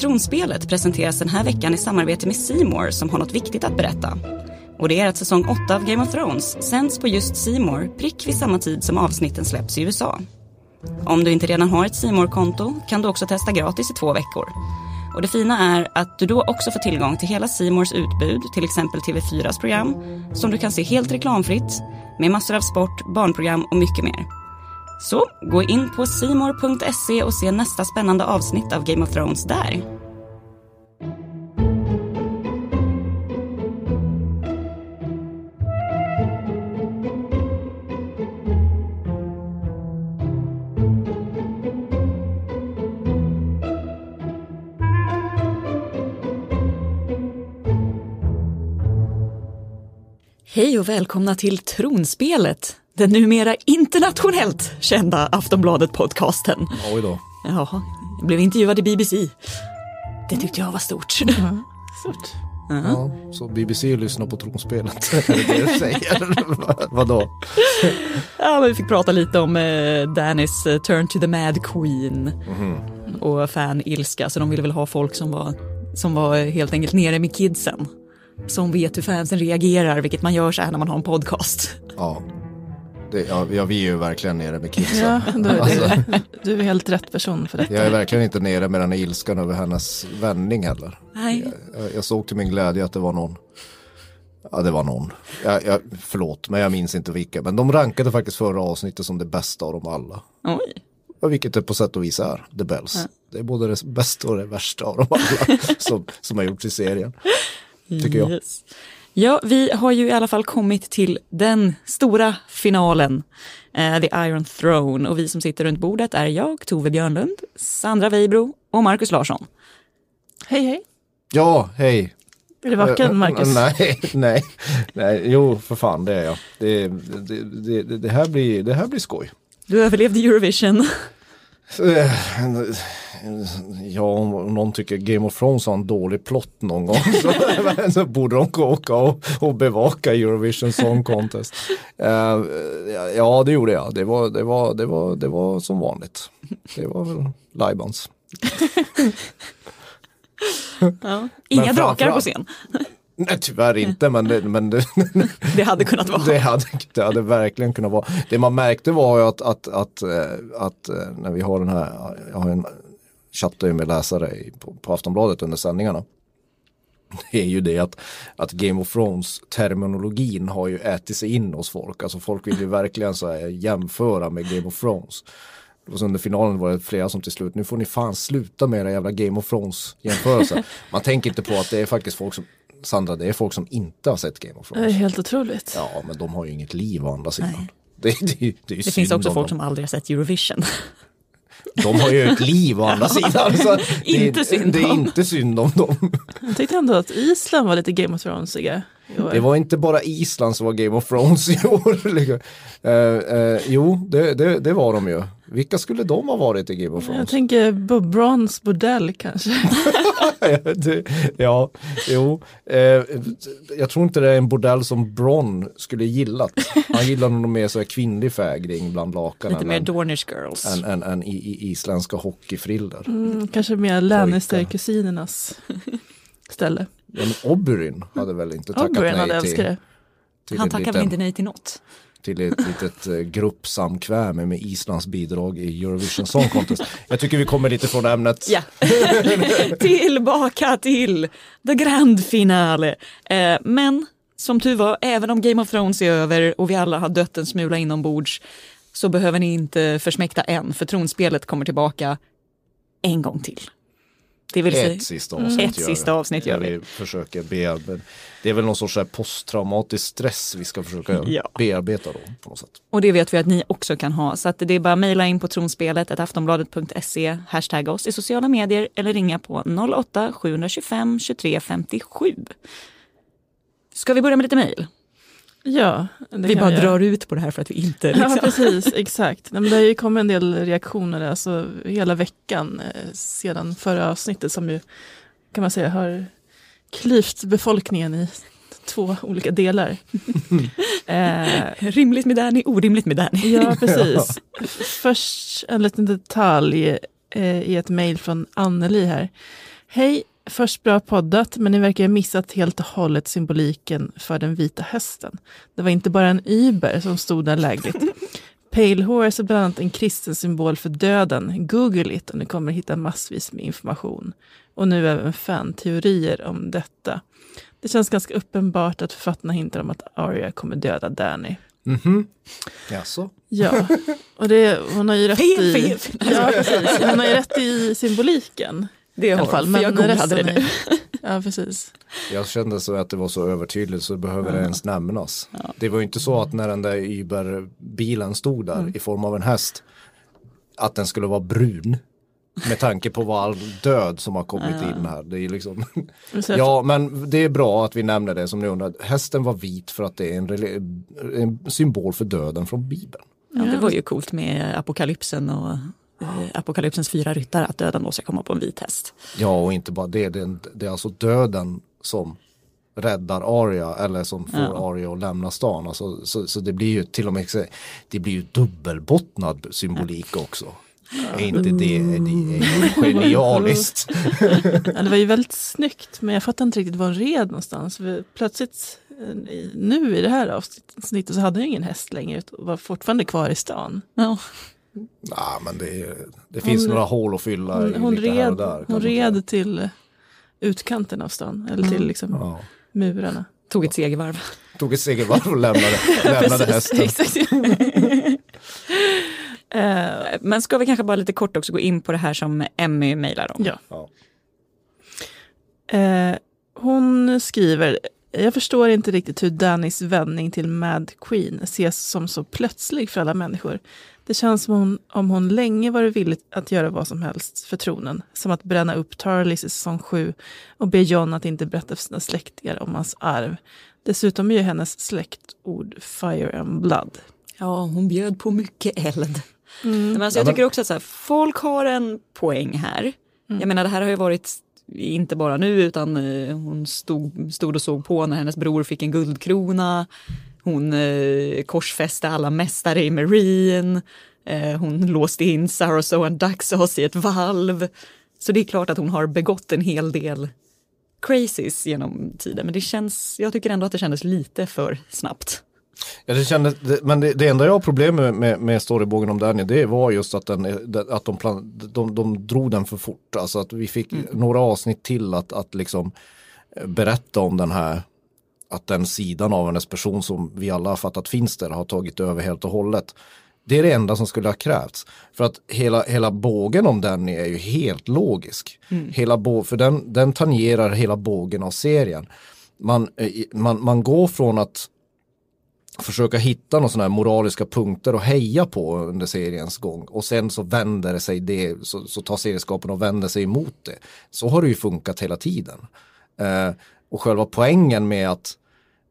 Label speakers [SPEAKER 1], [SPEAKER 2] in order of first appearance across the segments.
[SPEAKER 1] Tronspelet presenteras den här veckan i samarbete med Simor som har något viktigt att berätta. Och det är att säsong 8 av Game of Thrones sänds på just Simor prick vid samma tid som avsnitten släpps i USA. Om du inte redan har ett simor konto kan du också testa gratis i två veckor. Och det fina är att du då också får tillgång till hela Simors utbud, till exempel TV4s program, som du kan se helt reklamfritt, med massor av sport, barnprogram och mycket mer. Så gå in på simor.se och se nästa spännande avsnitt av Game of Thrones där. Hej och välkomna till Tronspelet, den numera internationellt kända Aftonbladet-podcasten.
[SPEAKER 2] Oj då.
[SPEAKER 1] Ja, jag blev intervjuad i BBC. Det tyckte jag var stort.
[SPEAKER 3] Stort.
[SPEAKER 2] Ja, så BBC lyssnar på tronspelet. är det det du säger? Va- Vadå?
[SPEAKER 1] Ja, men vi fick prata lite om eh, Dannys eh, Turn to the Mad Queen och fan-ilska, så de ville väl ha folk som var, som var eh, helt enkelt nere med kidsen. Som vet hur fansen reagerar, vilket man gör så här när man har en podcast.
[SPEAKER 2] Ja. Det, ja, ja, vi är ju verkligen nere med kidsen.
[SPEAKER 3] Ja, är
[SPEAKER 2] Alltså,
[SPEAKER 3] du, du är helt rätt person för detta.
[SPEAKER 2] jag är verkligen inte nere med den här ilskan över hennes vändning heller.
[SPEAKER 1] Nej.
[SPEAKER 2] Jag, jag såg till min glädje att det var någon. Ja, det var någon. Jag, jag, förlåt, men jag minns inte vilka. Men de rankade faktiskt förra avsnittet som det bästa av dem alla.
[SPEAKER 1] Oj.
[SPEAKER 2] Ja, vilket det på sätt och vis är, The Bells. Det är både det bästa och det värsta av dem alla som, som har gjorts i serien. Tycker jag.
[SPEAKER 1] Ja, vi har ju i alla fall kommit till den stora finalen, eh, The Iron Throne. Och vi som sitter runt bordet är jag, Tove Björnlund, Sandra Weibro och Marcus Larsson.
[SPEAKER 3] Hej hej,
[SPEAKER 2] Ja, hej.
[SPEAKER 3] är du vaken
[SPEAKER 2] Eh,
[SPEAKER 3] Marcus?
[SPEAKER 2] Nej, nej, nej, jo för fan det är jag. Det, det, det, det, det, här, blir, det här blir skoj.
[SPEAKER 1] Du överlevde Eurovision.
[SPEAKER 2] Eh, Ja, om någon tycker Game of Thrones har en dålig plott någon gång så, så borde de åka och, och bevaka Eurovision Song Contest. Eh, ja, det gjorde jag. Det var, det, var, det, var, det var som vanligt. Det var väl lajbans.
[SPEAKER 1] Ja. Inga drakar på scen.
[SPEAKER 2] Nej, tyvärr inte, men det, men det,
[SPEAKER 1] Det hade kunnat vara.
[SPEAKER 2] Det hade, det hade verkligen kunnat vara. Det man märkte var ju att, att, att, eh, att eh, när vi har den här, jag har en chattar ju med läsare på, på Aftonbladet under sändningarna. Det är ju det att, att Game of Thrones terminologin har ju ätit sig in hos folk. Alltså folk vill ju verkligen så här jämföra med Game of Thrones. Och så under finalen var det flera som till slut, nu får ni fan sluta med era jävla Game of Thrones jämförelser. Man tänker inte på att det är faktiskt folk som, Sandra, det är folk som inte har sett Game of
[SPEAKER 3] Det
[SPEAKER 2] Thrones.
[SPEAKER 3] är helt otroligt.
[SPEAKER 2] Ja, men de har ju inget liv å andra sidan. Det, det, det,
[SPEAKER 1] Det
[SPEAKER 2] synd
[SPEAKER 1] finns också folk
[SPEAKER 2] dem.
[SPEAKER 1] som aldrig har sett Eurovision.
[SPEAKER 2] De har ju ett liv å andra sidan. Så det,
[SPEAKER 1] Inte synd
[SPEAKER 2] Det är inte synd om dem.
[SPEAKER 3] Jag tyckte ändå att Island var lite Game of Thronesiga.
[SPEAKER 2] Det var inte bara Island som var Game of Thrones i år. Eh, eh, jo, det, det, det var de ju. Vilka skulle de ha varit i Game of
[SPEAKER 3] Jag
[SPEAKER 2] Thrones?
[SPEAKER 3] tänker Brons bordell kanske.
[SPEAKER 2] Ja, jo. Eh, jag tror inte det är en bordell som Bron skulle gillat. Han gillar nog mer så här kvinnlig fägring bland lakanen.
[SPEAKER 1] Lite mer Dornish Girls.
[SPEAKER 2] än, än, än i, i isländska hockeyfriller.
[SPEAKER 3] Mm, kanske mer Lannister-kusinernas ställe.
[SPEAKER 2] Men Oberyn hade väl inte tackat
[SPEAKER 3] Oberyn hade
[SPEAKER 2] nej
[SPEAKER 3] älskat
[SPEAKER 2] till,
[SPEAKER 3] det.
[SPEAKER 2] till,
[SPEAKER 1] Han
[SPEAKER 2] en
[SPEAKER 1] tackar väl inte nej till något?
[SPEAKER 2] Till ett litet eh, gruppsamkväme med Islands bidrag i Eurovision Song Contest. Jag tycker vi kommer lite från ämnet.
[SPEAKER 1] Ja. Tillbaka till the grand finale. Eh, men som tur var, även om Game of Thrones är över och vi alla har dött en smula inombords så behöver ni inte försmäkta än, för tronspelet kommer tillbaka en gång till. Det vill säga,
[SPEAKER 2] Ett sista avsnitt
[SPEAKER 1] Ett
[SPEAKER 2] gör
[SPEAKER 1] sista avsnitt gör vi.
[SPEAKER 2] vi försöker bearbeta. Det är väl någon sorts posttraumatisk stress vi ska försöka
[SPEAKER 1] Ja.
[SPEAKER 2] bearbeta då på något sätt.
[SPEAKER 1] och det vet vi att ni också kan ha. Så att det är bara att mejla in på tronspelet, aftonbladet.se, hashtagga oss i sociala medier eller ringa på 08-725 23 57. Ska vi börja med lite mejl?
[SPEAKER 3] Ja, det
[SPEAKER 1] Vi bara drar ut på det här för att vi inte...
[SPEAKER 3] Ja,
[SPEAKER 1] Liksom.
[SPEAKER 3] precis, exakt. Nej, men det har ju kommit en del reaktioner alltså, hela veckan eh, sedan förra avsnittet som ju kan man säga har klyvt befolkningen i två olika delar. eh,
[SPEAKER 1] Rimligt med Danny, orimligt med Danny.
[SPEAKER 3] ja, precis. Först en liten detalj eh, i ett mejl från Anneli här. Hej, först bra poddat, men ni verkar ha missat helt och hållet symboliken för den vita hästen. Det var inte bara en Uber som stod där lägligt. Pale Horse är bland annat en kristen symbol för döden. Google it och ni kommer hitta massvis med information. Och nu även fan-teorier om detta. Det känns ganska uppenbart att författarna hintar om att Arya kommer döda Danny.
[SPEAKER 2] Mhm. Jaså?
[SPEAKER 3] Ja, och det, hon har ju rätt
[SPEAKER 4] Fel,
[SPEAKER 3] i...
[SPEAKER 4] fel, fel.
[SPEAKER 3] Ja, precis. Hon har ju rätt i symboliken.
[SPEAKER 4] Det
[SPEAKER 3] I alla fall.
[SPEAKER 4] för jag
[SPEAKER 3] Men
[SPEAKER 4] googlade det nu.
[SPEAKER 3] Ja, precis.
[SPEAKER 2] Jag kände så att det var så övertydligt så det behöver det ens nämnas. Det var ju inte så att när den där Uber-bilen stod där
[SPEAKER 3] Mm.
[SPEAKER 2] i form av en häst att den skulle vara brun. Med tanke på vad all död som har kommit in här. Det är liksom... Ja, men det är bra att vi nämner det som ni undrar. Hästen var vit för att det är en, en symbol för döden från Bibeln.
[SPEAKER 4] Ja, det var ju coolt med apokalypsen och apokalypsens fyra ryttare, att döden då ska komma på en vit häst.
[SPEAKER 2] Ja, och inte bara det. Det är, det är alltså döden som räddar Arya eller som får
[SPEAKER 4] Ja.
[SPEAKER 2] Arya att lämna stan. Alltså, så, så det blir ju till och med det blir ju dubbelbottnad symbolik också. Är inte det, det är genialiskt?
[SPEAKER 3] Ja, det var ju väldigt snyggt, men jag fattar inte riktigt var hon red någonstans. För plötsligt, eh, nu i det här avsnittet så hade hon ingen häst längre och var fortfarande kvar i stan.
[SPEAKER 4] Ja,
[SPEAKER 2] Nej, men det, är- det finns
[SPEAKER 3] Hon-
[SPEAKER 2] några hål att fylla i
[SPEAKER 3] Hon, hon,
[SPEAKER 2] lite här och
[SPEAKER 3] red,
[SPEAKER 2] där.
[SPEAKER 3] hon red till utkanten av stan, eller till liksom
[SPEAKER 2] Ja.
[SPEAKER 3] murarna.
[SPEAKER 4] tog ett segervarv.
[SPEAKER 2] Tog ett segervarv och lämnade, lämnade hästen.
[SPEAKER 4] Exakt. Eh, Men ska vi kanske bara lite kort också gå in på det här som Emmy mejlar om.
[SPEAKER 3] Ja.
[SPEAKER 2] Ja.
[SPEAKER 3] Eh, hon skriver, jag förstår inte riktigt hur Dannys vändning till Mad Queen ses som så plötslig för alla människor. Det känns som hon, om hon länge varit villig att göra vad som helst för tronen. Som att bränna upp Tarlis i säsong 7 och be John att inte berätta för sina släktingar om hans arv. Dessutom är ju hennes släktord Fire and Blood.
[SPEAKER 4] Ja, hon bjöd på mycket eld.
[SPEAKER 3] Mm.
[SPEAKER 4] Men alltså, jag tycker också att så här, folk har en poäng här. Jag menar det här har ju varit inte bara nu utan eh, hon stod, stod och såg på när hennes bror fick en guldkrona. Hon eh, korsfäste alla mästare i Marine. Eh, hon låste in Sarah Daxos i ett valv. Så det är klart att hon har begått en hel del crazies genom tiden. Men det känns, jag tycker ändå att det kändes lite för snabbt.
[SPEAKER 2] Ja, det kändes, men det, det enda jag har problem med, med, med storybågen om Daniel det var just att, den, är- att de, plan, de, de drog den för fort. Alltså att vi fick några avsnitt till att, att liksom eh, berätta om den här att den sidan av hennes person som vi alla har fattat finns där har tagit över helt och hållet. Det är det enda som skulle ha krävts. För att hela, hela bågen om Danny är ju helt logisk. Hela bå, för den, den tangerar hela bågen av serien. Man, eh, man, man går från att försöka hitta några sådana här moraliska punkter och heja på under seriens gång och sen så vänder det sig det, så, så tar serieskapen och vänder sig emot det. Så har det ju funkat hela tiden. Eh, och själva poängen med att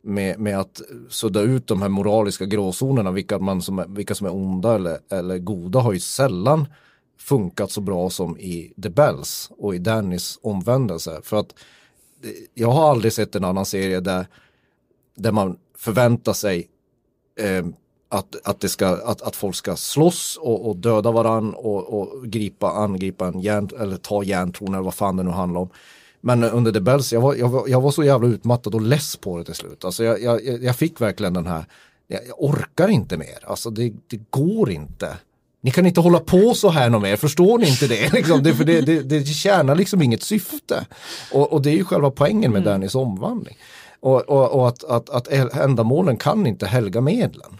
[SPEAKER 2] med, med att sudda ut de här moraliska gråzonerna, vilka, man som är, vilka som är onda eller, eller goda har ju sällan funkat så bra som i The Bells och i Dannys omvändelse. För att eh, jag har aldrig sett en annan serie där, där man förväntar sig eh, att, att, det ska, att, att folk ska slåss och, och döda varann och, och gripa, angripa en järn, eller ta järntron eller vad fan det nu handlar om. Men under The Bells, jag var, jag, var, jag var så jävla utmattad och less på det till slut. Alltså jag, jag, jag fick verkligen den här, jag, orkar inte mer. Alltså det, det går inte. Ni kan inte hålla på så här något mer, förstår ni inte det? Liksom, det, för det, det, det tjänar liksom inget syfte. Och, och det är ju själva poängen med Dannys omvandling. Och, och, och att, att, att ändamålen kan inte helga medlen.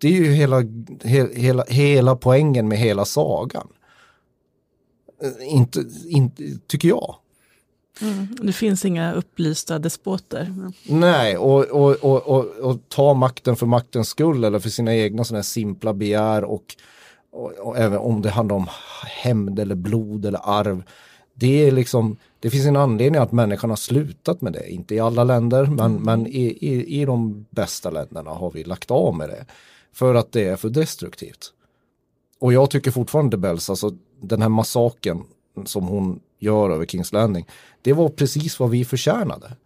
[SPEAKER 2] Det är ju hela, he, hela, hela poängen med hela sagan. Eh, Inte, inte, tycker jag.
[SPEAKER 3] Det finns inga upplysta despoter.
[SPEAKER 2] Nej, och, och, och, och, och ta makten för maktens skull eller för sina egna sådana här simpla begär och, och, och även om det handlar om hämnd eller blod eller arv. Det är liksom, det finns en anledning att människan har slutat med det. Inte i alla länder, men, men i, i, i de bästa länderna har vi lagt av med det. För att det är för destruktivt. Och jag tycker fortfarande Bells, alltså den här massaken som hon gör över Kings Landing, det var precis vad vi förtjänade.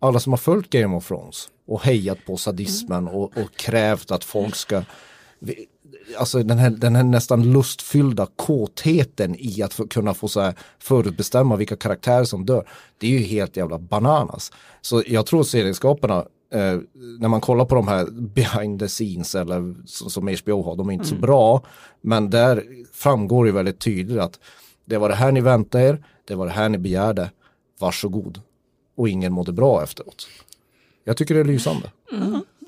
[SPEAKER 2] Alla som har följt Game of Thrones och hejat på sadismen och, och krävt att folk ska... vi- alltså den här, den här nästan lustfyllda kåtheten i att få, kunna få så här förutbestämma vilka karaktärer som dör. Det är ju helt jävla bananas. Så jag tror serieskaparna eh, när man kollar på de här behind the scenes eller som, som HBO har, de är inte så bra. Men där framgår ju väldigt tydligt att det var det här ni väntade er, det var det här ni begärde, varsågod. Och ingen mådde bra efteråt. Jag tycker det är lysande.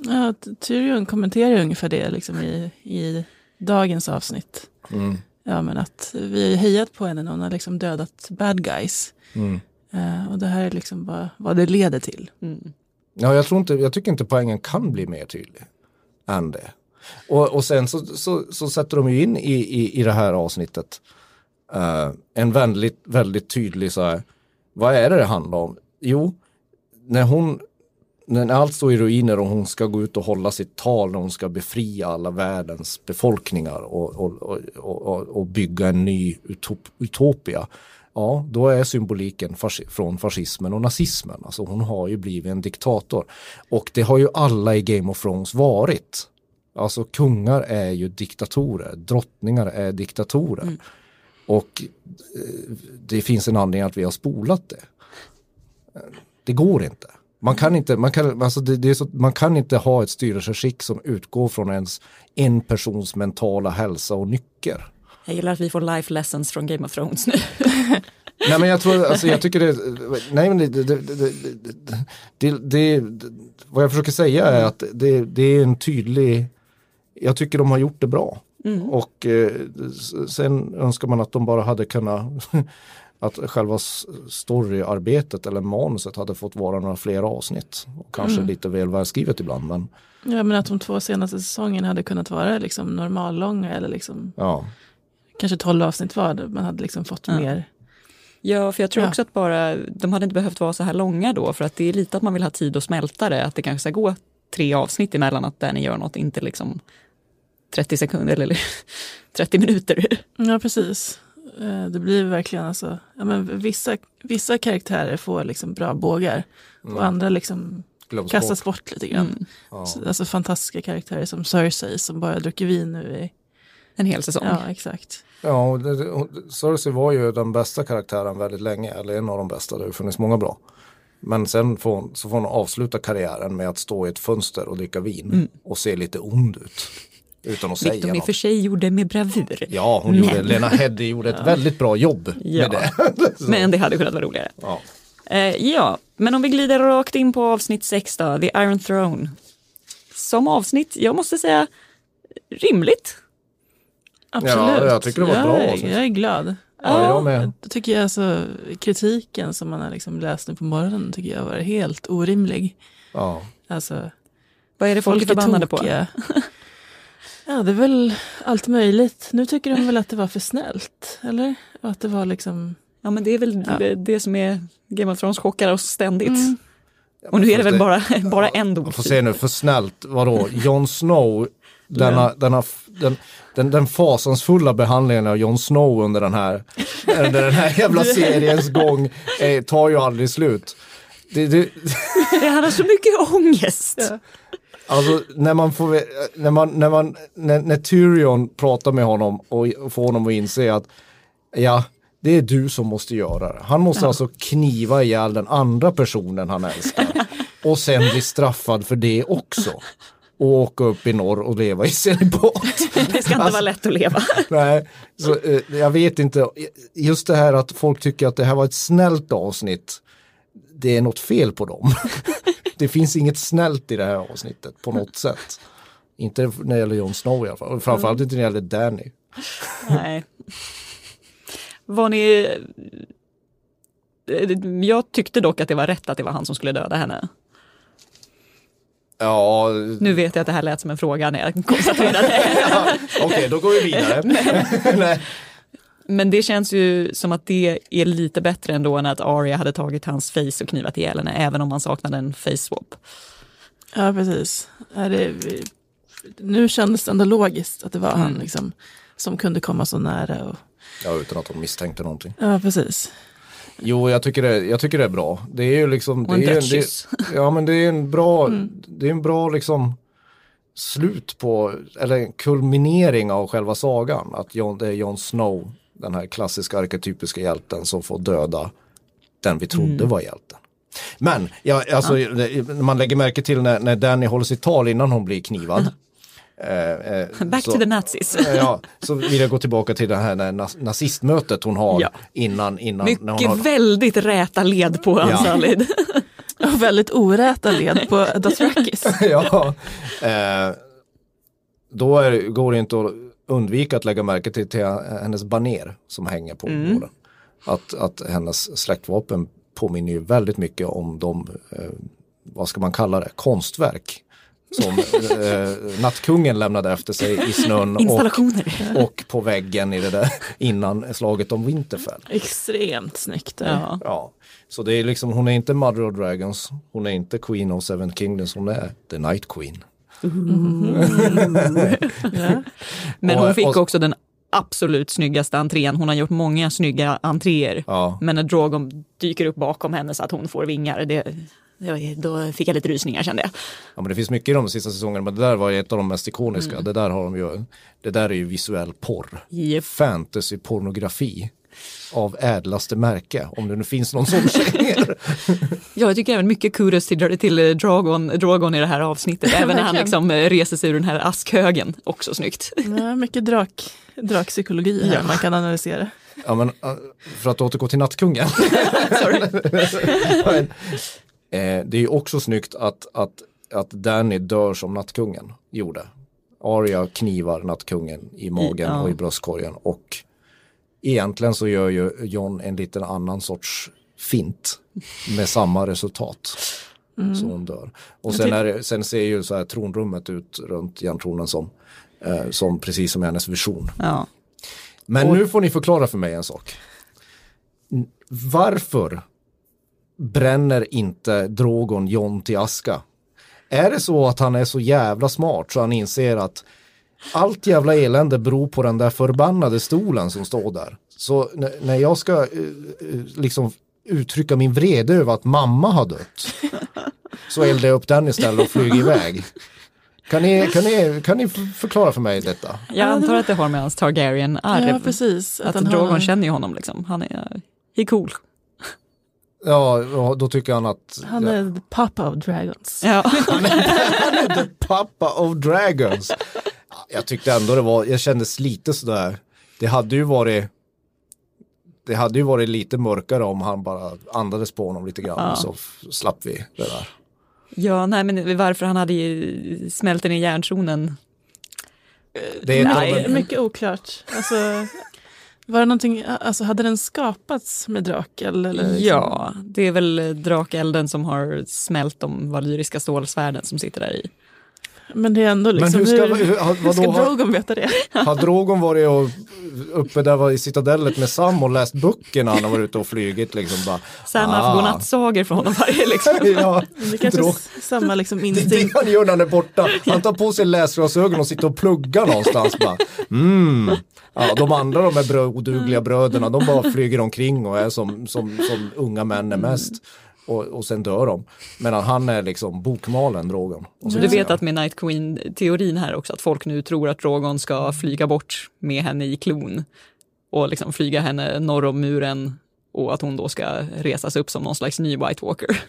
[SPEAKER 3] Ja, Tyrion kommenterar ungefär det liksom i, i dagens avsnitt.
[SPEAKER 2] Mm.
[SPEAKER 3] Ja, men att vi har hejat på henne när hon har liksom dödat bad guys.
[SPEAKER 2] Mm.
[SPEAKER 3] Eh, och det här är liksom vad, vad det leder till.
[SPEAKER 1] Mm.
[SPEAKER 2] Ja, jag, tror inte, jag tycker inte poängen kan bli mer tydlig än det. Och, och sen så, så, så sätter de ju in i, i, i det här avsnittet Uh, en väldigt, väldigt tydlig så här, vad är det det handlar om? Jo, när hon, när allt står i ruiner och hon ska gå ut och hålla sitt tal när hon ska befria alla världens befolkningar och, och, och, och, och bygga en ny utop, utopia. Ja, då är symboliken fas, från fascismen och nazismen. Alltså hon har ju blivit en diktator. Och det har ju alla i Game of Thrones varit. Alltså kungar är ju diktatorer, drottningar är diktatorer. Mm. Och eh, det finns en anledning att vi har spolat det. Det går inte. Man kan inte, man kan, alltså det, det är så, man kan inte ha ett styrelseskick som utgår från ens en persons mentala hälsa och nycker.
[SPEAKER 1] Jag gillar att vi får life lessons från Game of Thrones nu.
[SPEAKER 2] Nej men jag tror, alltså jag tycker det, nej men det, det, det, det, det vad jag försöker säga är att det, det är en tydlig, jag tycker de har gjort det bra. Och eh, sen önskar man att de bara hade kunnat, att själva storyarbetet eller manuset hade fått vara några fler avsnitt. Och kanske lite väl välskrivet ibland men
[SPEAKER 3] Ja, men att de två senaste säsongerna hade kunnat vara liksom normallånga eller liksom
[SPEAKER 2] ja.
[SPEAKER 3] kanske tolv avsnitt var. Man hade liksom fått
[SPEAKER 1] Ja.
[SPEAKER 3] mer.
[SPEAKER 1] Ja, för jag tror
[SPEAKER 3] Ja.
[SPEAKER 1] också att bara, de hade inte behövt vara så här långa då, för att det är lite att man vill ha tid att smälta det, att det kanske ska gå tre avsnitt emellan att Danny gör något, inte liksom 30 sekunder eller 30 minuter.
[SPEAKER 3] Ja, precis. Eh, Det blir verkligen alltså, ja, men vissa, vissa karaktärer får liksom bra bågar och andra liksom
[SPEAKER 2] Glöms
[SPEAKER 3] kastas
[SPEAKER 2] bort.
[SPEAKER 3] bort lite grann.
[SPEAKER 1] Mm.
[SPEAKER 2] Ja.
[SPEAKER 3] Så- Alltså fantastiska karaktärer som Cersei som bara druckit vin nu i,
[SPEAKER 1] En hel säsong.
[SPEAKER 3] ja exakt.
[SPEAKER 2] Ja, och det- och Cersei var ju den bästa karaktären väldigt länge, eller en av de bästa, det har funnits många bra. Men sen får hon, så får hon avsluta karriären med att stå i ett fönster och dricka vin och se lite ond ut. Utan att
[SPEAKER 1] Vilket
[SPEAKER 2] säga
[SPEAKER 1] de i och för sig gjorde med bravur.
[SPEAKER 2] Ja, hon
[SPEAKER 1] Men-
[SPEAKER 2] gjorde, Lena Headey gjorde ett väldigt bra jobb
[SPEAKER 1] Ja.
[SPEAKER 2] med det.
[SPEAKER 1] Men det hade kunnat vara roligare.
[SPEAKER 2] ja.
[SPEAKER 1] Eh, ja, men om vi glider rakt in på avsnitt 6 då, The Iron Throne. Som avsnitt, jag måste säga, rimligt.
[SPEAKER 3] Absolut.
[SPEAKER 2] jag tycker det var ett bra
[SPEAKER 3] jag, är-
[SPEAKER 2] avsnitt.
[SPEAKER 3] jag är glad.
[SPEAKER 2] ja, jag med.
[SPEAKER 3] Jag tycker jag alltså kritiken som man har liksom läst nu på morgonen tycker jag var helt orimlig.
[SPEAKER 2] Ja.
[SPEAKER 3] Alltså
[SPEAKER 1] Vad är det folk,
[SPEAKER 3] folk
[SPEAKER 1] är förbannade på?
[SPEAKER 3] Ja, det är väl allt möjligt. Nu tycker de väl att det var för snällt, eller? Och att det var liksom...
[SPEAKER 1] Ja, men det är väl
[SPEAKER 3] Ja.
[SPEAKER 1] det, det som är Game of Thrones chockar oss ständigt.
[SPEAKER 3] Mm.
[SPEAKER 1] Och nu är det väl
[SPEAKER 2] det-
[SPEAKER 1] bara, bara en dom.
[SPEAKER 2] får se nu, för snällt, vadå, Jon Snow, denna, denna, den, den, den fasansfulla behandlingen av Jon Snow under den här, under den här jävla seriens gång eh, tar ju aldrig slut. Det, det,
[SPEAKER 1] Jag hade så mycket ångest.
[SPEAKER 3] Ja.
[SPEAKER 2] Alltså när man får, när man, när man, när, när Tyrion pratar med honom och, och får honom att inse att ja, det är du som måste göra det. Han måste alltså kniva ihjäl den andra personen han älskar. Och sen bli straffad för det också. Och åka upp i norr och leva i celibat.
[SPEAKER 1] Det ska inte vara lätt att leva.
[SPEAKER 2] Nej, så, eh, jag vet inte. Just det här att folk tycker att det här var ett snällt avsnitt. Det är något fel på dem. Det finns inget snällt i det här avsnittet på något sätt. Inte när det gäller Jon Snow i alla fall. Framförallt inte när det gäller Danny.
[SPEAKER 1] Nej. Var ni... Jag tyckte dock att det var rätt att det var han som skulle döda henne.
[SPEAKER 2] Ja,
[SPEAKER 1] Nu vet jag att det här lät som en fråga när jag konstaterade.
[SPEAKER 2] okej då går vi vidare. Nej.
[SPEAKER 1] Men det känns ju som att det är lite bättre ändå än att Arya hade tagit hans face och knivat ihjäl henne, även om man saknade en face swap.
[SPEAKER 3] Ja, precis. Det, nu kändes det ändå logiskt att det var han
[SPEAKER 1] Mm.
[SPEAKER 3] liksom, som kunde komma så nära. Och,
[SPEAKER 2] Ja, utan att de misstänkte någonting.
[SPEAKER 3] ja, precis.
[SPEAKER 2] Jo, jag tycker det, jag tycker det är bra. Det är ju liksom...
[SPEAKER 1] Och en
[SPEAKER 2] det är, det, Ja, men det är en bra, det är en bra liksom slut på, eller kulminering av själva sagan. Att Jon, det är Jon Snow, den här klassiska arketypiska hjälten som får döda den vi trodde
[SPEAKER 1] Mm.
[SPEAKER 2] var hjälten. Men ja, alltså, det- man lägger märke till när, när Danny håller sitt tal innan hon blir knivad. Eh, eh,
[SPEAKER 1] Back
[SPEAKER 2] så-
[SPEAKER 1] to the nazis.
[SPEAKER 2] Ja, så vill jag gå tillbaka till det här nazistmötet hon har
[SPEAKER 1] Ja.
[SPEAKER 2] innan, innan när hon
[SPEAKER 1] Mycket
[SPEAKER 2] har,
[SPEAKER 1] väldigt räta led på
[SPEAKER 2] Ja.
[SPEAKER 1] Ansalid.
[SPEAKER 3] Och väldigt oräta led på Dothrakis.
[SPEAKER 2] ja, eh, då är, går det inte att undvika att lägga märke till, till hennes baner som hänger på
[SPEAKER 1] Mm.
[SPEAKER 2] gården. Att, att hennes släktvapen påminner ju väldigt mycket om de, eh, vad ska man kalla det, konstverk som eh, nattkungen lämnade efter sig i snön och, och på väggen i det där innan slaget om Winterfell.
[SPEAKER 3] Extremt snyggt.
[SPEAKER 1] Ja.
[SPEAKER 2] Ja, så det är liksom, hon är inte Mother of Dragons, hon är inte Queen of Seven Kingdoms, hon är The Night Queen.
[SPEAKER 3] Ja.
[SPEAKER 1] Men hon fick också den absolut snyggaste entrén. Hon har gjort många snygga entréer.
[SPEAKER 2] Ja.
[SPEAKER 1] Men när Drogon dyker upp bakom henne så att hon får vingar, det, då fick jag lite rysningar kände jag.
[SPEAKER 2] Ja men det finns mycket i de sista säsongerna men det där var ett av de mest ikoniska. Det där har de ju, det där är ju visuell porr.
[SPEAKER 1] Japp.
[SPEAKER 2] Fantasy-pornografi av ädlaste märke, om det nu finns någon sån genre.
[SPEAKER 1] Ja, jag tycker även mycket kudos till, till Drogon, Drogon i det här avsnittet. Även när han liksom eh, reser sig ur den här askhögen. Också snyggt.
[SPEAKER 3] Ja, mycket drak, drakpsykologi här
[SPEAKER 1] Ja.
[SPEAKER 3] man kan analysera.
[SPEAKER 2] Ja men för att återgå till Nattkungen. Eh, det är ju också snyggt att, att, att Danny dör som Nattkungen gjorde. Arya knivar Nattkungen i magen
[SPEAKER 1] ja.
[SPEAKER 2] och i bröstkorgen och egentligen så gör ju John en liten annan sorts fint med samma resultat. Så hon dör. Och sen, är sen ser ju så här tronrummet ut runt järntronen som, eh, som precis som hennes vision.
[SPEAKER 1] Ja.
[SPEAKER 2] Men nu får ni förklara för mig en sak. Varför bränner inte Drogon John till aska? Är det så att han är så jävla smart så han inser att allt jävla elände beror på den där förbannade stolen som står där. Så när jag ska eh, eh, liksom uttrycka min vrede över att mamma har dött så eldar jag upp den istället och flyger iväg. Kan ni, kan, ni, kan ni förklara för mig detta?
[SPEAKER 1] Jag antar att det har med hans Targaryen-arv.
[SPEAKER 3] Ja, precis.
[SPEAKER 1] Att,
[SPEAKER 3] han har-
[SPEAKER 1] Drogon känner ju honom liksom. Han är, he cool.
[SPEAKER 2] Ja, ja, då tycker han att
[SPEAKER 3] Han är the papa of dragons.
[SPEAKER 1] Ja.
[SPEAKER 2] Han är the pappa of dragons. Ja, Jag tyckte ändå det var, jag kändes lite sådär, det hade ju varit det hade ju varit lite mörkare om han bara andades på honom lite grann
[SPEAKER 1] Ja.
[SPEAKER 2] så slapp vi det där.
[SPEAKER 1] ja, nej men varför han hade ju smält ner järntronen.
[SPEAKER 2] Det är
[SPEAKER 3] Nej,
[SPEAKER 2] de-
[SPEAKER 3] mycket oklart. Alltså, var det någonting, alltså hade den skapats med Drakel? Eller liksom?
[SPEAKER 1] Ja, det är väl drakelden som har smält de valyriska stålsvärden som sitter där i.
[SPEAKER 3] Men det är ändå liksom,
[SPEAKER 2] Men hur ska,
[SPEAKER 3] hur,
[SPEAKER 2] hur, har-
[SPEAKER 3] hur ska
[SPEAKER 2] har,
[SPEAKER 3] Drogon veta det?
[SPEAKER 2] har Drogon varit och, uppe där var i citadellet med Sam och läst böckerna han har varit ute och flugit liksom bara.
[SPEAKER 1] Sam har
[SPEAKER 2] Ah.
[SPEAKER 1] godnattsagor från honom varje liksom.
[SPEAKER 2] ja,
[SPEAKER 3] Det är kanske
[SPEAKER 2] Drog-
[SPEAKER 3] s- samma liksom
[SPEAKER 2] Det är det
[SPEAKER 3] instinkt.
[SPEAKER 2] han gör när han är borta. Han tar på sig läsglasögon och sitter och pluggar någonstans. Bara, mm. ja, de andra de här odugliga bröderna de bara flyger omkring och är som, som, som unga män är mest. Och, och sen dör de. Medan han är liksom bokmalen Drogon. Så
[SPEAKER 1] Du vet att med Night Queen-teorin här också, att folk nu tror att Drogon ska flyga bort med henne i klon och liksom flyga henne norr om muren och att hon då ska resas upp som någon slags ny White Walker.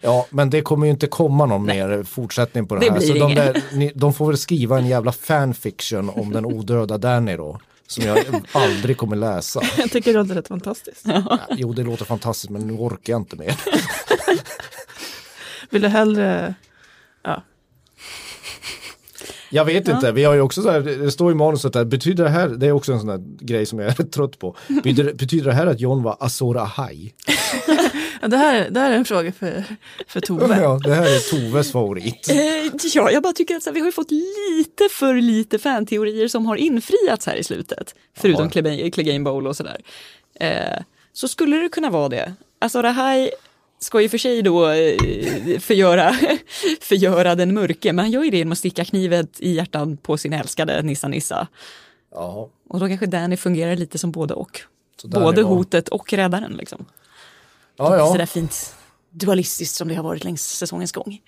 [SPEAKER 2] Ja, men det kommer ju inte komma någon mer fortsättning på det,
[SPEAKER 1] Det
[SPEAKER 2] här. Så de, där, ni, de får väl skriva en jävla fanfiction om den odöda Danny då. Som jag aldrig kommer läsa.
[SPEAKER 3] Jag tycker det låter rätt fantastiskt.
[SPEAKER 2] Ja, Jo, det låter fantastiskt men nu orkar jag inte mer.
[SPEAKER 3] Vill du hellre, ja,
[SPEAKER 2] Jag vet inte, vi har ju också så här, det står i manuset där, betyder det här, det är också en sån här grej som jag är trött på. Betyder, betyder det här att John var Azor Ahai?
[SPEAKER 3] Ja, det, här, det här är en fråga för, för Tove.
[SPEAKER 2] Ja, det här är Toves favorit.
[SPEAKER 1] Eh, ja, jag bara tycker att här, vi har ju fått lite för lite fanteorier som har infriats här i slutet. Förutom. Clegane Clegane Bowl och sådär. Eh, så skulle det kunna vara det. Alltså det här ska ju för sig då eh, förgöra, förgöra den mörke, men han gör ju det genom att sticka knivet i hjärtan på sin älskade Nissa Nissa.
[SPEAKER 2] Jaha,
[SPEAKER 1] Och då kanske Danny fungerar lite som både och.
[SPEAKER 2] så
[SPEAKER 1] Både
[SPEAKER 2] var.
[SPEAKER 1] hotet och räddaren liksom.
[SPEAKER 2] Ja, ja.
[SPEAKER 1] Sådär fint dualistiskt som det har varit längs säsongens gång.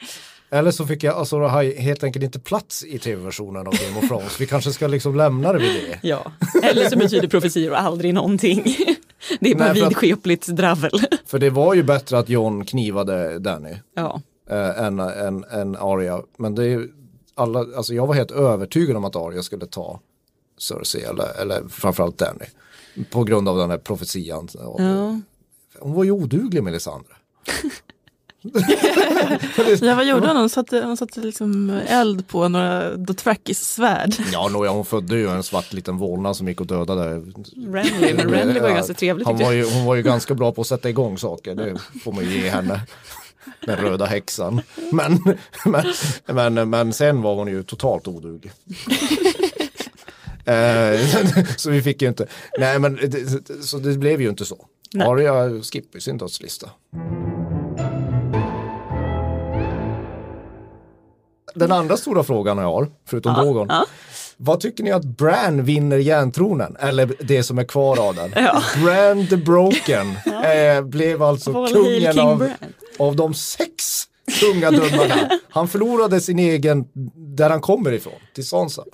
[SPEAKER 2] Eller så fick jag Azor Ahai helt enkelt inte plats i tv-versionen av Game of Thrones. Vi kanske ska liksom lämna det vid det.
[SPEAKER 1] Ja, eller så betyder profetior aldrig någonting. Det är bara
[SPEAKER 2] Nej, för att-
[SPEAKER 1] vidskepligt dravel.
[SPEAKER 2] För det var ju bättre att Jon knivade Danny
[SPEAKER 1] Ja,
[SPEAKER 2] eh, än, än, än Arya. Men det är alla, alltså jag var helt övertygad om att Arya skulle ta Cersei eller, eller framförallt Danny. På grund av den här profetian.
[SPEAKER 1] ja.
[SPEAKER 2] Hon var ju oduglig Melisandre.
[SPEAKER 3] Ja, vad gjorde hon? Hon satte, hon satte liksom eld på några Dothrakis svärd.
[SPEAKER 2] Ja, nåja, hon födde ju en svart liten vålnad som gick och dödade.
[SPEAKER 1] Renly, men Renly var
[SPEAKER 2] Ja,
[SPEAKER 1] ganska trevlig
[SPEAKER 2] Han var ju, hon var ju ganska bra på att sätta igång saker, det får man ju ge henne. Den röda häxan. Men, men, men, men sen var hon ju totalt oduglig. Eh, så vi fick ju inte, nej men så det blev ju inte så.
[SPEAKER 1] Nej.
[SPEAKER 2] Arya skippar sin dödslista. Den andra stora frågan jag har, förutom Drogon.
[SPEAKER 1] ja.
[SPEAKER 2] Vad tycker ni att Bran vinner järntronen? Eller det som är kvar av den.
[SPEAKER 1] Ja.
[SPEAKER 2] Bran the Broken eh, blev alltså kungen av, av de sex kungadömarna. Han förlorade sin egen, där han kommer ifrån, till Sansa.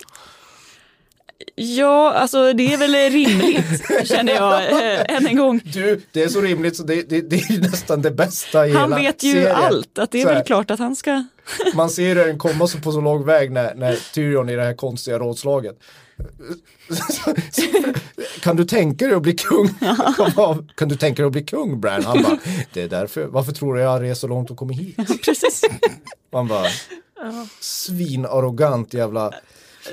[SPEAKER 1] Ja, alltså det är väl rimligt känner jag eh, än en gång.
[SPEAKER 2] Du, det är så rimligt så det, det, det är nästan det bästa i
[SPEAKER 1] Han
[SPEAKER 2] hela
[SPEAKER 1] vet ju
[SPEAKER 2] serien.
[SPEAKER 1] allt, att det är väl klart att han ska...
[SPEAKER 2] Man ser den komma så på så lång väg när, när Tyrion i det här konstiga rådslaget. kan du tänka dig att bli kung? kan du tänka dig att bli kung Bran? Han bara, det är därför, varför tror du jag rest så långt och kommit hit?
[SPEAKER 1] Precis.
[SPEAKER 2] Man bara, svinarrogant jävla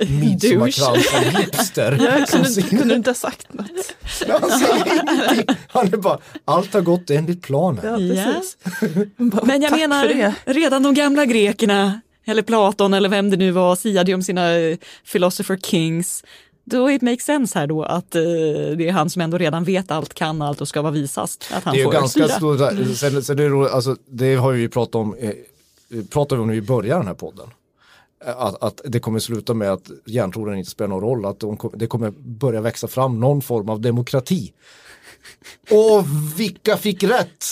[SPEAKER 2] midsommarkransen hipster.
[SPEAKER 3] Jag
[SPEAKER 2] som
[SPEAKER 3] kunde, kunde du inte ha sagt något.
[SPEAKER 2] Han säger ingenting. Han är bara, allt har gått enligt planen.
[SPEAKER 3] Ja,
[SPEAKER 1] Ja.
[SPEAKER 3] precis. Bara,
[SPEAKER 1] Men jag menar, redan de gamla grekerna, eller Platon eller vem det nu var, siade ju om sina eh, philosopher kings. Då it makes sense här då att eh, det är han som ändå redan vet allt, kan allt och ska vara visast. Att han
[SPEAKER 2] Det är ju
[SPEAKER 1] får
[SPEAKER 2] ganska
[SPEAKER 1] styra.
[SPEAKER 2] stort, sen, sen det, är roligt, alltså, det har vi ju pratat om, eh, pratade vi om när vi började den här podden. Att, att det kommer sluta med att järntronen inte spelar någon roll, att de, det kommer börja växa fram någon form av demokrati. Och vilka fick rätt?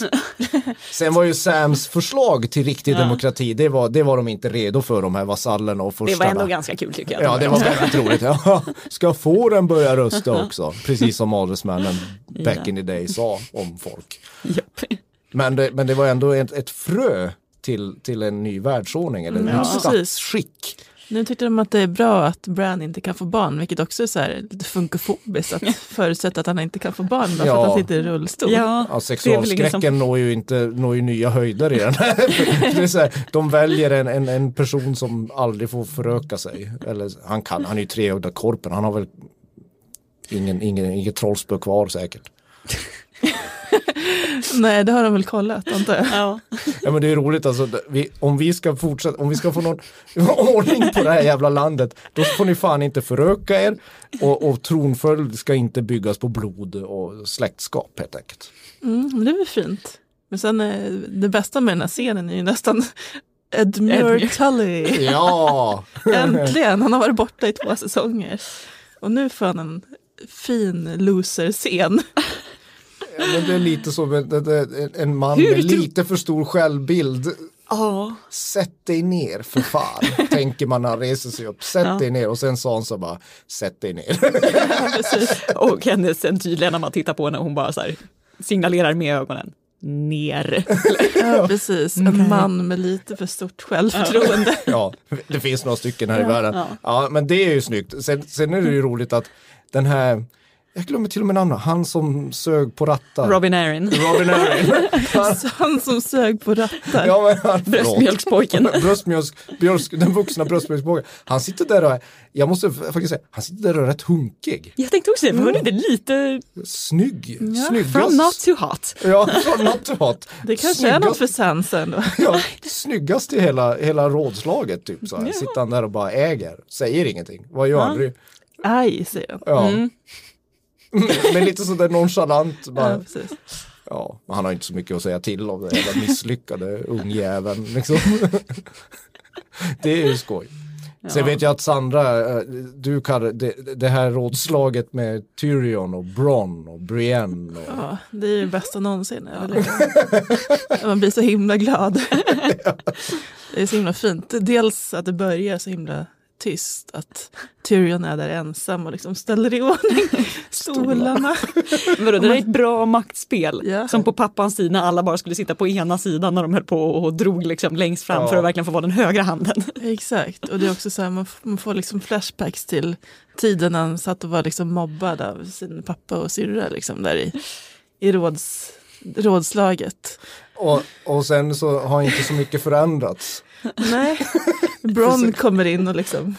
[SPEAKER 2] Sen var ju Sams förslag till riktig demokrati, det var, det var de inte redo för de här vasallerna och
[SPEAKER 1] Det var ändå ganska kul tycker jag.
[SPEAKER 2] Ja, det var väldigt roligt. Ja, ska fåren börja rösta också? Precis som adelsmännen back
[SPEAKER 1] Ja.
[SPEAKER 2] in the day sa om folk.
[SPEAKER 1] Japp.
[SPEAKER 2] Men det, men det var ändå ett, ett frö till, till en ny världsordning eller
[SPEAKER 3] Ja,
[SPEAKER 2] en
[SPEAKER 3] precis.
[SPEAKER 2] statsskick.
[SPEAKER 3] Nu tyckte de att det är bra att Bran inte kan få barn, vilket också är så här lite funkofobiskt att förutsätta att han inte kan få barn bara för
[SPEAKER 2] Ja.
[SPEAKER 3] att han sitter i rullstol.
[SPEAKER 1] Ja,
[SPEAKER 2] Ja, sexualskräcken
[SPEAKER 1] som-
[SPEAKER 2] når ju inte når ju nya höjder i den. det är så här, de väljer en, en, en person som aldrig får föröka sig. Eller, han, kan, han är ju treögda korpen, han har väl ingen, ingen, inget trollspö kvar säkert.
[SPEAKER 3] Nej, det har de väl kollat antar jag.
[SPEAKER 1] Ja.
[SPEAKER 2] Ja men det är roligt alltså, vi, om vi ska fortsätta, om vi ska få någon ordning på det här jävla landet, då får ni fan inte föröka er och, och tronföljd ska inte byggas på blod och släktskap helt enkelt.
[SPEAKER 3] Mm, men det är väl fint. Men sen eh, det bästa med den här scenen är ju nästan Edmure
[SPEAKER 1] Edmure.
[SPEAKER 3] Tully.
[SPEAKER 2] Ja!
[SPEAKER 3] Äntligen, han har varit borta i två säsonger. Och nu får han en fin loser-scen.
[SPEAKER 2] Ja, men det är lite så, en man
[SPEAKER 1] Hur
[SPEAKER 2] med lite för stor självbild.
[SPEAKER 1] Ja.
[SPEAKER 2] Sätt dig ner för fan, tänker man när han reser sig upp. Sätt
[SPEAKER 1] Ja.
[SPEAKER 2] dig ner och sen sa han så bara, sätt dig ner.
[SPEAKER 3] Precis.
[SPEAKER 1] Och hennes sen tydligen när man tittar på henne, hon bara så här signalerar med ögonen. Ner.
[SPEAKER 3] Ja, precis. En man med lite för stort självförtroende.
[SPEAKER 2] Ja, det finns några stycken här i världen.
[SPEAKER 1] ja.
[SPEAKER 2] Ja, men det är ju snyggt. Sen, sen är det ju roligt att den här, jag glömmer till och med namnet, han som sög på rattar.
[SPEAKER 1] Robin Aron.
[SPEAKER 2] Robin Aron. Han,
[SPEAKER 3] han som sög på rattar.
[SPEAKER 2] ja, men han.
[SPEAKER 1] Bröstmjölkspojken.
[SPEAKER 2] Bröstmjölks, björsk, den vuxna bröstmjölkspojken. Han sitter där och är, jag måste faktiskt säga, han sitter där och är rätt hunkig.
[SPEAKER 1] Jag tänkte också det, var det inte lite
[SPEAKER 2] Snygg.
[SPEAKER 3] Ja,
[SPEAKER 2] Snyggast.
[SPEAKER 1] from not too hot?
[SPEAKER 2] Ja, from not to hot.
[SPEAKER 3] Det kanske är något för Sansa ändå.
[SPEAKER 2] Ja, snyggast i hela, hela rådslaget typ så här. Sitter han där och bara äger, säger ingenting. Vad gör han?
[SPEAKER 1] Ja.
[SPEAKER 3] Aj, säger han.
[SPEAKER 2] Ja.
[SPEAKER 1] Mm.
[SPEAKER 2] Men lite sådär nonchalant. Bara,
[SPEAKER 3] Ja, precis.
[SPEAKER 2] Ja, han har inte så mycket att säga till om den jävla misslyckade ungjäveln. Liksom. det är ju skoj. Sen vet jag att Sandra, eh, du kallar det, det här rådslaget med Tyrion och Bronn och Brienne. Och,
[SPEAKER 3] Ja, det är ju bästa någonsin. Man blir så himla glad. Det är så himla fint. Dels att det börjar så himla tyst. Att Tyrion är där ensam och liksom ställer i ordning stolarna.
[SPEAKER 1] Vadå, det är ett bra maktspel.
[SPEAKER 3] Ja.
[SPEAKER 1] Som på pappans tid när alla bara skulle sitta på ena sidan när de höll på och drog liksom längst fram
[SPEAKER 2] Ja.
[SPEAKER 1] för att verkligen få vara den högra handen.
[SPEAKER 3] Exakt, och det är också så här, man, man får liksom flashbacks till tiden när han satt och var liksom mobbad av sin pappa och syrra liksom där i, i råds, rådslaget.
[SPEAKER 2] Och, och sen så har inte så mycket förändrats.
[SPEAKER 3] Nej, Bron kommer in och liksom,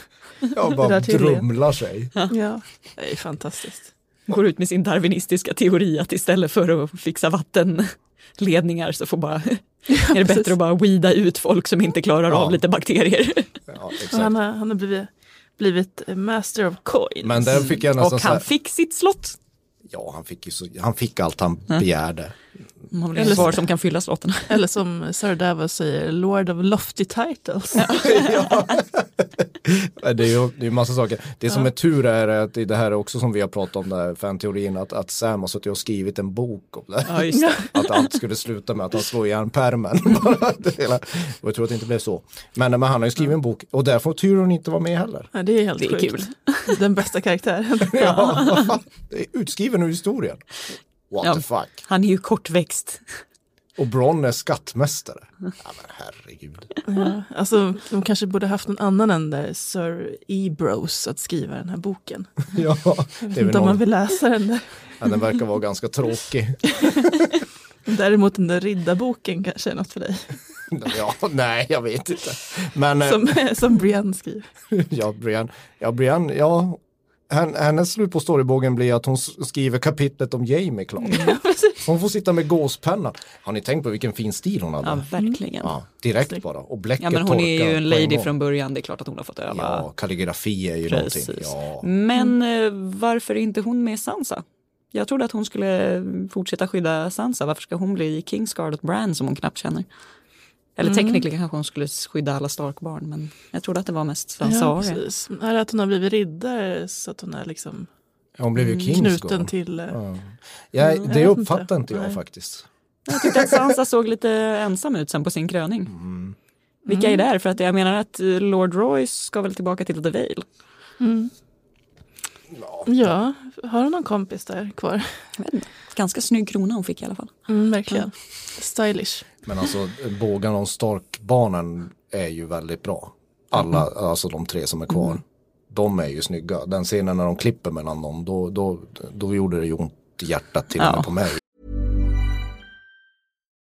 [SPEAKER 2] Jag bara drumlar sig.
[SPEAKER 3] ja, det är fantastiskt.
[SPEAKER 1] Går ut med sin darwinistiska teori att istället för att fixa vattenledningar så får bara, är det bättre att bara weeda ut folk som inte klarar
[SPEAKER 2] Ja.
[SPEAKER 1] av lite bakterier.
[SPEAKER 2] Ja,
[SPEAKER 3] han har, han har blivit, blivit master of coins.
[SPEAKER 2] Men där fick jag nästan
[SPEAKER 1] Och
[SPEAKER 2] så
[SPEAKER 1] han
[SPEAKER 2] här,
[SPEAKER 1] fick sitt slott
[SPEAKER 2] ja han fick ju så, han fick allt han begärde.
[SPEAKER 1] Har väl
[SPEAKER 3] Eller
[SPEAKER 1] svar som kan fylla slotten.
[SPEAKER 3] Eller som Sir Davos säger, Lord of Lofty Titles.
[SPEAKER 2] ja. Det är ju det är massa saker. Det som är tur är att det det här är också som vi har pratat om, den här fanteorin, att, att Sam har suttit och skrivit en bok om det.
[SPEAKER 1] Ja, just det.
[SPEAKER 2] Att allt skulle sluta med att han slår igen pärmen. Och jag tror att det inte blev så. Men, men han har ju skrivit en bok och där får Tyrion inte vara med heller.
[SPEAKER 3] Ja, det är helt
[SPEAKER 1] Det är kul.
[SPEAKER 3] Den bästa karaktären.
[SPEAKER 2] Ja, det är utskriven ur historien. What
[SPEAKER 1] Ja.
[SPEAKER 2] the fuck.
[SPEAKER 1] Han är ju kortväxt.
[SPEAKER 2] Och Bronn är skattmästare. Ja men herregud.
[SPEAKER 3] Ja, alltså, de kanske borde haft någon annan än där Sir Ebros att skriva den här boken.
[SPEAKER 2] Ja, det är väl
[SPEAKER 3] inte om man vill läsa den där.
[SPEAKER 2] ja, den verkar vara ganska tråkig.
[SPEAKER 3] Däremot den där riddarboken kanske är något för dig.
[SPEAKER 2] Ja, nej, jag vet inte. Men eh,
[SPEAKER 3] Som, som Brienne skriver.
[SPEAKER 2] ja, Brian, ja, Brian, ja, hennes slut på storybågen blir att hon skriver kapitlet om Jamie klart.
[SPEAKER 3] Ja.
[SPEAKER 2] Hon får sitta med gåspennan. Har ni tänkt på vilken fin stil hon hade?
[SPEAKER 1] Ja,
[SPEAKER 2] Ja,
[SPEAKER 1] verkligen.
[SPEAKER 2] direkt bara. Och bläcket
[SPEAKER 1] Ja, men hon är ju en lady från början, det är klart att hon har fått öva.
[SPEAKER 2] Ja, kalligrafi är ju
[SPEAKER 1] Precis.
[SPEAKER 2] någonting. Ja.
[SPEAKER 1] Men eh, varför är inte hon med Sansa? Jag trodde att hon skulle fortsätta skydda Sansa. Varför ska hon bli Kingsguard åt Bran som hon knappt känner? Eller
[SPEAKER 3] Mm.
[SPEAKER 1] tekniskt kanske hon skulle skydda alla Stark-barn men jag trodde att det var mest Sansa
[SPEAKER 3] Ja, precis. Är det att hon har blivit riddare så att hon är liksom
[SPEAKER 2] Hon blev ju
[SPEAKER 3] knuten
[SPEAKER 2] Kingsguard.
[SPEAKER 3] till... eh,
[SPEAKER 2] Ja. Ja,
[SPEAKER 3] Mm, jag
[SPEAKER 2] det
[SPEAKER 3] vet
[SPEAKER 2] uppfattar inte. jag
[SPEAKER 3] Nej.
[SPEAKER 2] faktiskt.
[SPEAKER 1] Jag tyckte att Sansa såg lite ensam ut sen på sin kröning.
[SPEAKER 2] Mm.
[SPEAKER 1] Vilka är där? För att jag menar att eh, Lord Royce ska väl tillbaka till The Vale.
[SPEAKER 3] Mm. Ja, har hon någon kompis där kvar?
[SPEAKER 1] Jag vet inte. Ganska snygg krona hon fick i alla fall.
[SPEAKER 3] Mm, verkligen. Stylish.
[SPEAKER 2] Men alltså bågarna och Stark-barnen är ju väldigt bra. Alla, alltså de tre som är kvar. De är ju snygga. Den scenen när de klipper mellan dem, då, då, då gjorde det ju ont i hjärtat till och
[SPEAKER 1] Ja.
[SPEAKER 2] med på mig.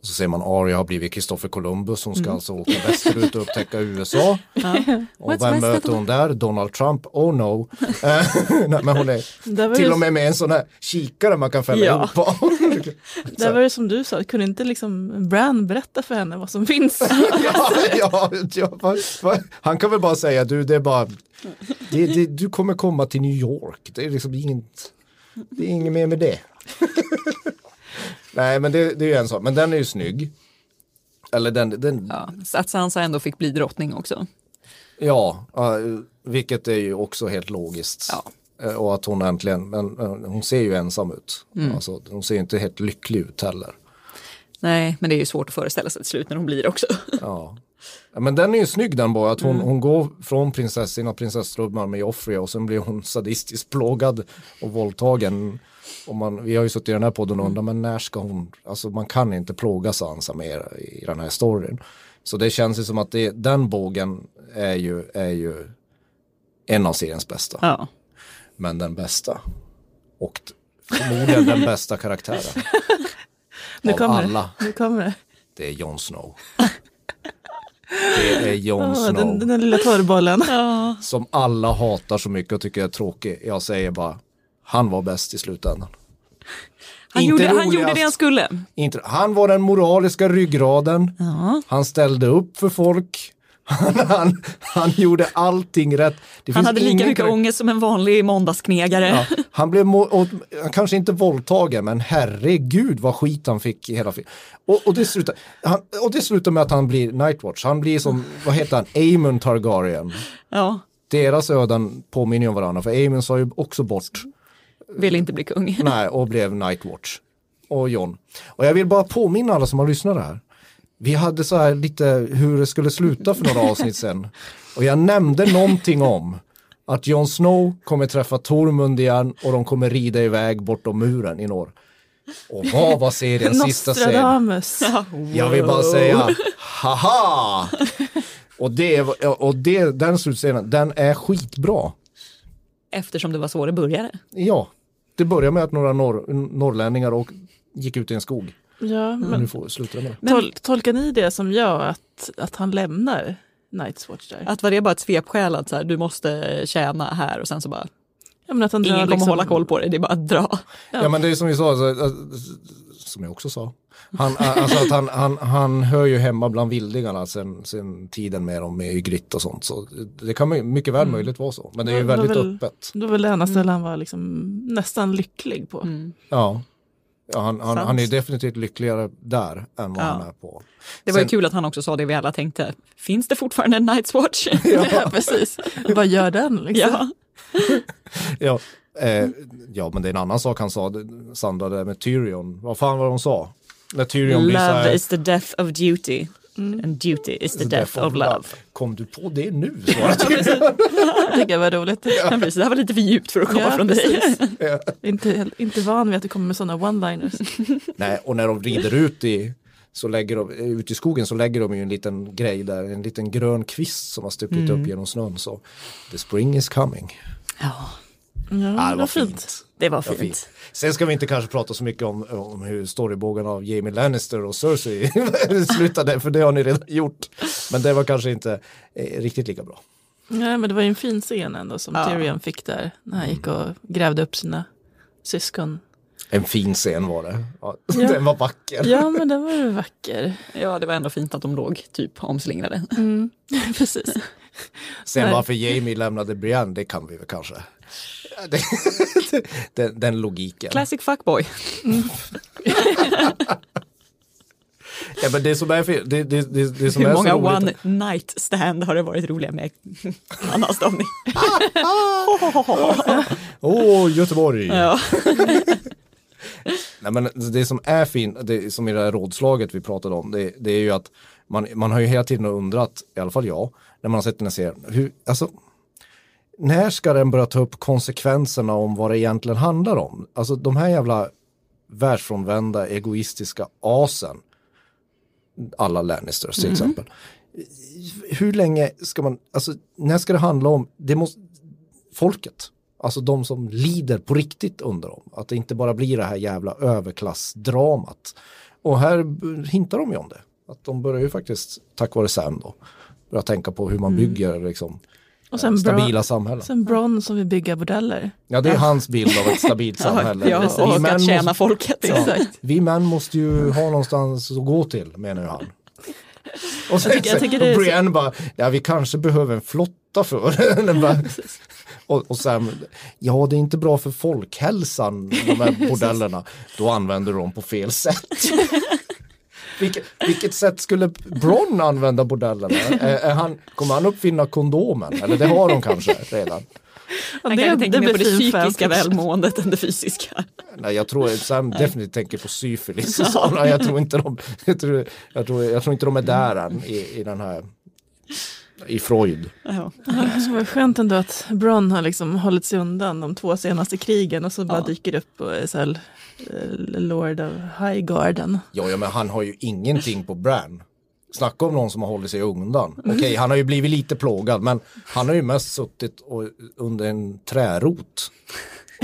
[SPEAKER 2] Och så ser man Arya har blivit Kristoffer Columbus. Hon ska alltså åka västerut och upptäcka USA. Och
[SPEAKER 1] What's
[SPEAKER 2] vem möter hon där? Donald Trump? Oh no. Eh, Nej, men hon är till
[SPEAKER 3] det,
[SPEAKER 2] och med med en sån här kikare man kan fälla
[SPEAKER 1] Ja.
[SPEAKER 2] ihop på.
[SPEAKER 3] där var det som du sa, kunde inte liksom Bran berätta för henne vad som finns?
[SPEAKER 2] ja, ja, ja? Han kan väl bara säga du det är bara det, det, du kommer komma till New York. Det är liksom inget det är inget mer med det. Nej men det, det är ju en sak, men den är ju snygg. Eller den, den ja,
[SPEAKER 1] så att Sansa ändå fick bli drottning också.
[SPEAKER 2] ja vilket är ju också helt logiskt.
[SPEAKER 1] Ja.
[SPEAKER 2] Eh, Och att hon äntligen, men hon ser ju ensam ut. Alltså, hon ser ju inte helt lycklig ut heller.
[SPEAKER 1] Nej, men det är ju svårt att föreställa sig till slut när hon blir också.
[SPEAKER 2] Ja. Men den är ju snygg den bara, att hon, hon går från prinsessan och prinsesstrumman med Joffrey och sen blir hon sadistiskt plågad och våldtagen. Och man, vi har ju suttit i den här podden och undrat, men när ska hon, alltså man kan inte plåga Sansa mer i den här storyn. Så det känns ju som att det, den bågen är ju, är ju en av seriens bästa,
[SPEAKER 1] Ja.
[SPEAKER 2] men den bästa. Och förmodligen den bästa karaktären.
[SPEAKER 3] Nu
[SPEAKER 2] av
[SPEAKER 3] kommer
[SPEAKER 2] alla,
[SPEAKER 3] det. Nu kommer det.
[SPEAKER 2] det är Jon Snow. Det är Jon Snow.
[SPEAKER 3] den, den lilla torrbollen.
[SPEAKER 2] som alla hatar så mycket och tycker är tråkig. Jag säger bara, han var bäst i slutändan.
[SPEAKER 1] Han,
[SPEAKER 2] Inte
[SPEAKER 1] gjorde, han gjorde det han skulle.
[SPEAKER 2] Inte, han var den moraliska ryggraden.
[SPEAKER 1] Ja.
[SPEAKER 2] Han ställde upp för folk. Han, han, han gjorde allting rätt. Det
[SPEAKER 1] Han hade lika mycket ångest som en vanlig måndagsknegare.
[SPEAKER 2] Ja, han blev och, kanske inte våldtagen men herregud vad skit han fick i hela filmen. Och, och, det slutar, han, och det slutar med att han blir Nightwatch. Han blir som, vad heter han, Aemon Targaryen.
[SPEAKER 1] Ja,
[SPEAKER 2] Deras öden påminner om varandra för Aemon sa ju också bort
[SPEAKER 1] vill inte bli kung.
[SPEAKER 2] Nej, och blev Nightwatch. Och John. Och jag vill bara påminna alla som har lyssnat här. Vi hade så här lite hur det skulle sluta för några avsnitt sedan. Och jag nämnde någonting om att Jon Snow kommer träffa Tormund igen och de kommer rida iväg bortom muren i norr. Och vad var seriens sista scen?
[SPEAKER 3] Nostradamus.
[SPEAKER 2] Jag vill bara säga, haha! Och, det, och det, den slutscenen, den är skitbra.
[SPEAKER 1] Eftersom det var så det började.
[SPEAKER 2] Ja, det börjar med att några norr, norrlänningar och gick ut i en skog.
[SPEAKER 3] Ja,
[SPEAKER 2] Men
[SPEAKER 3] men
[SPEAKER 2] nu får sluta med.
[SPEAKER 1] Men-
[SPEAKER 3] tol tolkar ni det som jag, att, att han lämnar Night's Watch där?
[SPEAKER 1] Att var det bara ett svepskäl att så här, du måste tjäna här och sen så bara
[SPEAKER 3] Ja, men att han
[SPEAKER 1] ingen kommer
[SPEAKER 3] liksom-
[SPEAKER 1] hålla koll på det, det är bara att dra.
[SPEAKER 2] Ja. men det är som vi sa, alltså, som jag också sa. Han, alltså att han, han, han hör ju hemma bland vildingarna sen, sen tiden med dem med Ygritte och sånt. Så det kan my- mycket väl möjligt vara så. Men det är ju väldigt
[SPEAKER 3] väl-
[SPEAKER 2] öppet.
[SPEAKER 3] Det var väl det enda stället han var liksom nästan lycklig på.
[SPEAKER 2] Ja. Ja, han, han, han är definitivt lyckligare där än vad
[SPEAKER 1] Ja.
[SPEAKER 2] han är på.
[SPEAKER 1] Det var ju
[SPEAKER 2] Sen-
[SPEAKER 1] kul att han också sa det vi alla tänkte. Finns det fortfarande en Night's Watch?
[SPEAKER 3] Ja, precis. Vad gör den liksom?
[SPEAKER 1] ja.
[SPEAKER 2] Ja, eh, ja, men det är en annan sak han sa, det- Sandra, det där med Tyrion. Vad fan var det hon sa? När Tyrion blir så
[SPEAKER 1] Love
[SPEAKER 2] här,
[SPEAKER 1] is the death of duty. And duty is the death of love.
[SPEAKER 2] Kom du på det nu?
[SPEAKER 3] Jag tycker det var roligt.
[SPEAKER 1] Ja. precis, det här var lite för djupt för att komma
[SPEAKER 3] Ja,
[SPEAKER 1] från dig.
[SPEAKER 3] precis. Inte, inte van vid att det kommer med sådana one-liners.
[SPEAKER 2] Nej, och när de rider ut i, så lägger de, ut i skogen så lägger de ju en liten grej där, en liten grön kvist som har stuckit upp genom snön. Så the spring is coming.
[SPEAKER 1] Ja,
[SPEAKER 3] Ja,
[SPEAKER 2] det var fint.
[SPEAKER 1] det var
[SPEAKER 2] Det var
[SPEAKER 1] fint.
[SPEAKER 2] fint. Sen ska vi inte kanske prata så mycket om, om hur storybågen av Jamie Lannister och Cersei slutade, för det har ni redan gjort. Men det var kanske inte eh, riktigt lika bra.
[SPEAKER 3] Nej, men det var ju en fin scen ändå som
[SPEAKER 1] Ja.
[SPEAKER 3] Tyrion fick där. När han gick och grävde upp sina syskon.
[SPEAKER 2] En fin scen var det. Ja,
[SPEAKER 3] Ja.
[SPEAKER 2] Den var vacker.
[SPEAKER 3] Ja, men den var ju vacker.
[SPEAKER 1] Ja, det var ändå fint att de låg typ omslingrade.
[SPEAKER 3] Precis.
[SPEAKER 2] Sen varför Jamie lämnade Brienne, det kan vi väl kanske. Den, den logiken.
[SPEAKER 1] Classic fuckboy.
[SPEAKER 2] Ja, men det som är, det, det, det, det som
[SPEAKER 1] Hur
[SPEAKER 2] är
[SPEAKER 1] många one night stand har det varit roliga med Anna stavning?
[SPEAKER 2] Åh, Göteborg!
[SPEAKER 1] Ja.
[SPEAKER 2] Nej, men det som är fint, det, som i det här rådslaget vi pratade om, det, det är ju att man, man har ju hela tiden undrat, i alla fall jag, när man har sett den här serien, hur, alltså, när ska den börja ta upp konsekvenserna om vad det egentligen handlar om? Alltså de här jävla världsfrånvända egoistiska asen, alla Lannisters till exempel. Hur länge ska man, alltså när ska det handla om, det måste, folket, alltså de som lider på riktigt under dem, att det inte bara blir det här jävla överklassdramat. Och här hintar de ju om det, att de börjar ju faktiskt, tack vare Sam då, börja tänka på hur man bygger liksom,
[SPEAKER 3] Och sen,
[SPEAKER 2] stabila
[SPEAKER 3] Bron,
[SPEAKER 2] samhällen.
[SPEAKER 3] sen Bron som vill bygga bordeller.
[SPEAKER 2] Ja, det är hans bild av ett stabilt samhälle.
[SPEAKER 1] Ja,
[SPEAKER 2] Vi
[SPEAKER 1] och
[SPEAKER 2] män
[SPEAKER 1] att tjäna
[SPEAKER 2] måste-
[SPEAKER 1] folket.
[SPEAKER 2] Ja, vi män måste ju ha någonstans att gå till, menar han. Och sen,
[SPEAKER 3] Jag tycker- jag tycker
[SPEAKER 2] och
[SPEAKER 3] så-
[SPEAKER 2] Brienne bara, ja vi kanske behöver en flotta för bara, och, och Sam, ja det är inte bra för folkhälsan, de här bordellerna. Då använder de på fel sätt. Vilket, vilket sätt skulle Bron använda bordellerna? Är, är han, kommer han uppfinna kondomen? Eller det har de kanske redan.
[SPEAKER 1] Han
[SPEAKER 3] det-
[SPEAKER 1] kanske tänker
[SPEAKER 3] det
[SPEAKER 1] mer på det psykiska välmåendet än det fysiska.
[SPEAKER 2] Nej, jag tror Sam definitivt tänker på syfilis och sådana. Jag tror inte de, jag tror, jag tror, jag tror inte de är där än i, i den här, i Freud.
[SPEAKER 1] Ja.
[SPEAKER 3] Det var skönt ändå att Bron har liksom hållit sig undan de två senaste krigen och så bara
[SPEAKER 1] Ja.
[SPEAKER 3] dyker upp och är så här, eh, Lord of Highgarden.
[SPEAKER 2] Ja, ja, men han har ju ingenting på Bran. Snacka om någon som har hållit sig undan. Okej, han har ju blivit lite plågad, men han har ju mest suttit och, under en trärot.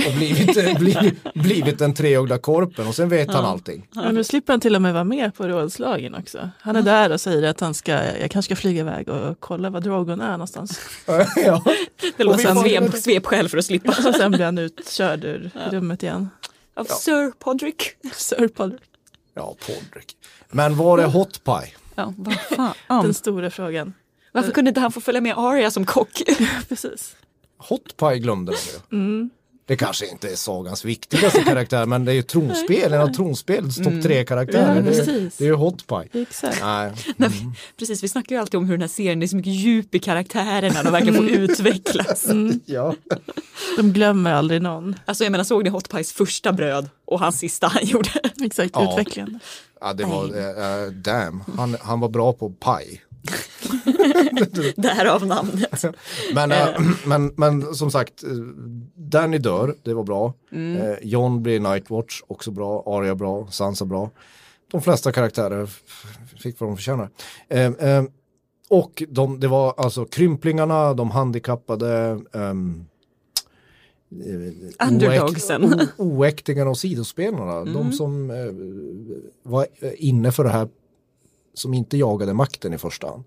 [SPEAKER 2] Och blivit, blivit, blivit den treögda korpen och sen vet han allting.
[SPEAKER 3] Men nu slipper han till och med vara med på rådslagen också. Han är där och säger att han ska, jag kanske ska flyga iväg och kolla var Drogon är någonstans.
[SPEAKER 2] ja.
[SPEAKER 1] Det låter som
[SPEAKER 2] får-
[SPEAKER 1] svep, svepskäl för att slippa.
[SPEAKER 3] Och sen blir han utkörd ur rummet igen.
[SPEAKER 1] Av Sir Podrick.
[SPEAKER 3] Sir Podrick.
[SPEAKER 2] Ja, Podrick. Men var det Hot Pie?
[SPEAKER 1] Ja, vad fan.
[SPEAKER 3] Den stora frågan.
[SPEAKER 1] Varför kunde inte han få följa med Arya som kock?
[SPEAKER 3] Precis.
[SPEAKER 2] Hot Pie glömde de ju. Det kanske inte är sagans viktigaste karaktär men det är ju tronspel, en av tronspelets topp tre karaktärer.
[SPEAKER 3] Ja,
[SPEAKER 2] det, är,
[SPEAKER 3] precis.
[SPEAKER 2] det är ju Hot Pie.
[SPEAKER 3] Exakt.
[SPEAKER 2] Nej,
[SPEAKER 1] Nej, vi- Precis, vi snackar ju alltid om hur den här serien, det är så mycket djup i karaktärerna, de verkligen får utvecklas.
[SPEAKER 2] ja.
[SPEAKER 3] De glömmer aldrig någon.
[SPEAKER 1] Alltså jag menar, såg ni Hot Pies första bröd och hans sista han gjorde?
[SPEAKER 3] Exakt,
[SPEAKER 2] Ja.
[SPEAKER 3] utvecklande.
[SPEAKER 2] ja, det var, eh, damn, han, han var bra på paj.
[SPEAKER 1] Därav namnet.
[SPEAKER 2] Men, eh, men, men som sagt, eh, Danny dör, det var bra. Eh, John blir Nightwatch, också bra. Arya bra, Sansa bra. De flesta karaktärer fick vad de förtjänar. Eh, eh, och de, det var alltså krymplingarna, de handikappade, ehm, eh,
[SPEAKER 1] Underdogsen.
[SPEAKER 2] oäktingarna och sidospelarna. De som var inne för det här, som inte jagade makten i första hand.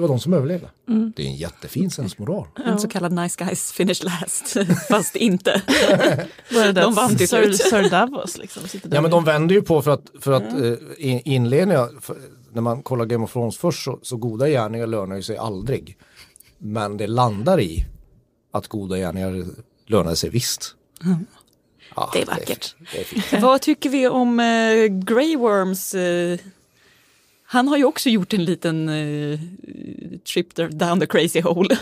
[SPEAKER 2] Det var de som överlevde. Det är en jättefin sensmoral.
[SPEAKER 1] En så kallad nice guys finish last, fast inte.
[SPEAKER 3] Det
[SPEAKER 1] De vann till slut.
[SPEAKER 3] Sir Davos liksom
[SPEAKER 2] Ja men de vänder ju på för att, för att eh, in- inledningen, när man kollar Game of Thrones först så, så goda gärningar lönar ju sig aldrig. Men det landar i att goda gärningar lönar sig visst. Ja,
[SPEAKER 1] Det är vackert.
[SPEAKER 2] Det är, fint.
[SPEAKER 1] Vad tycker vi om eh, Grey Worms? Eh, han har ju också gjort en liten eh, trip down the crazy hole.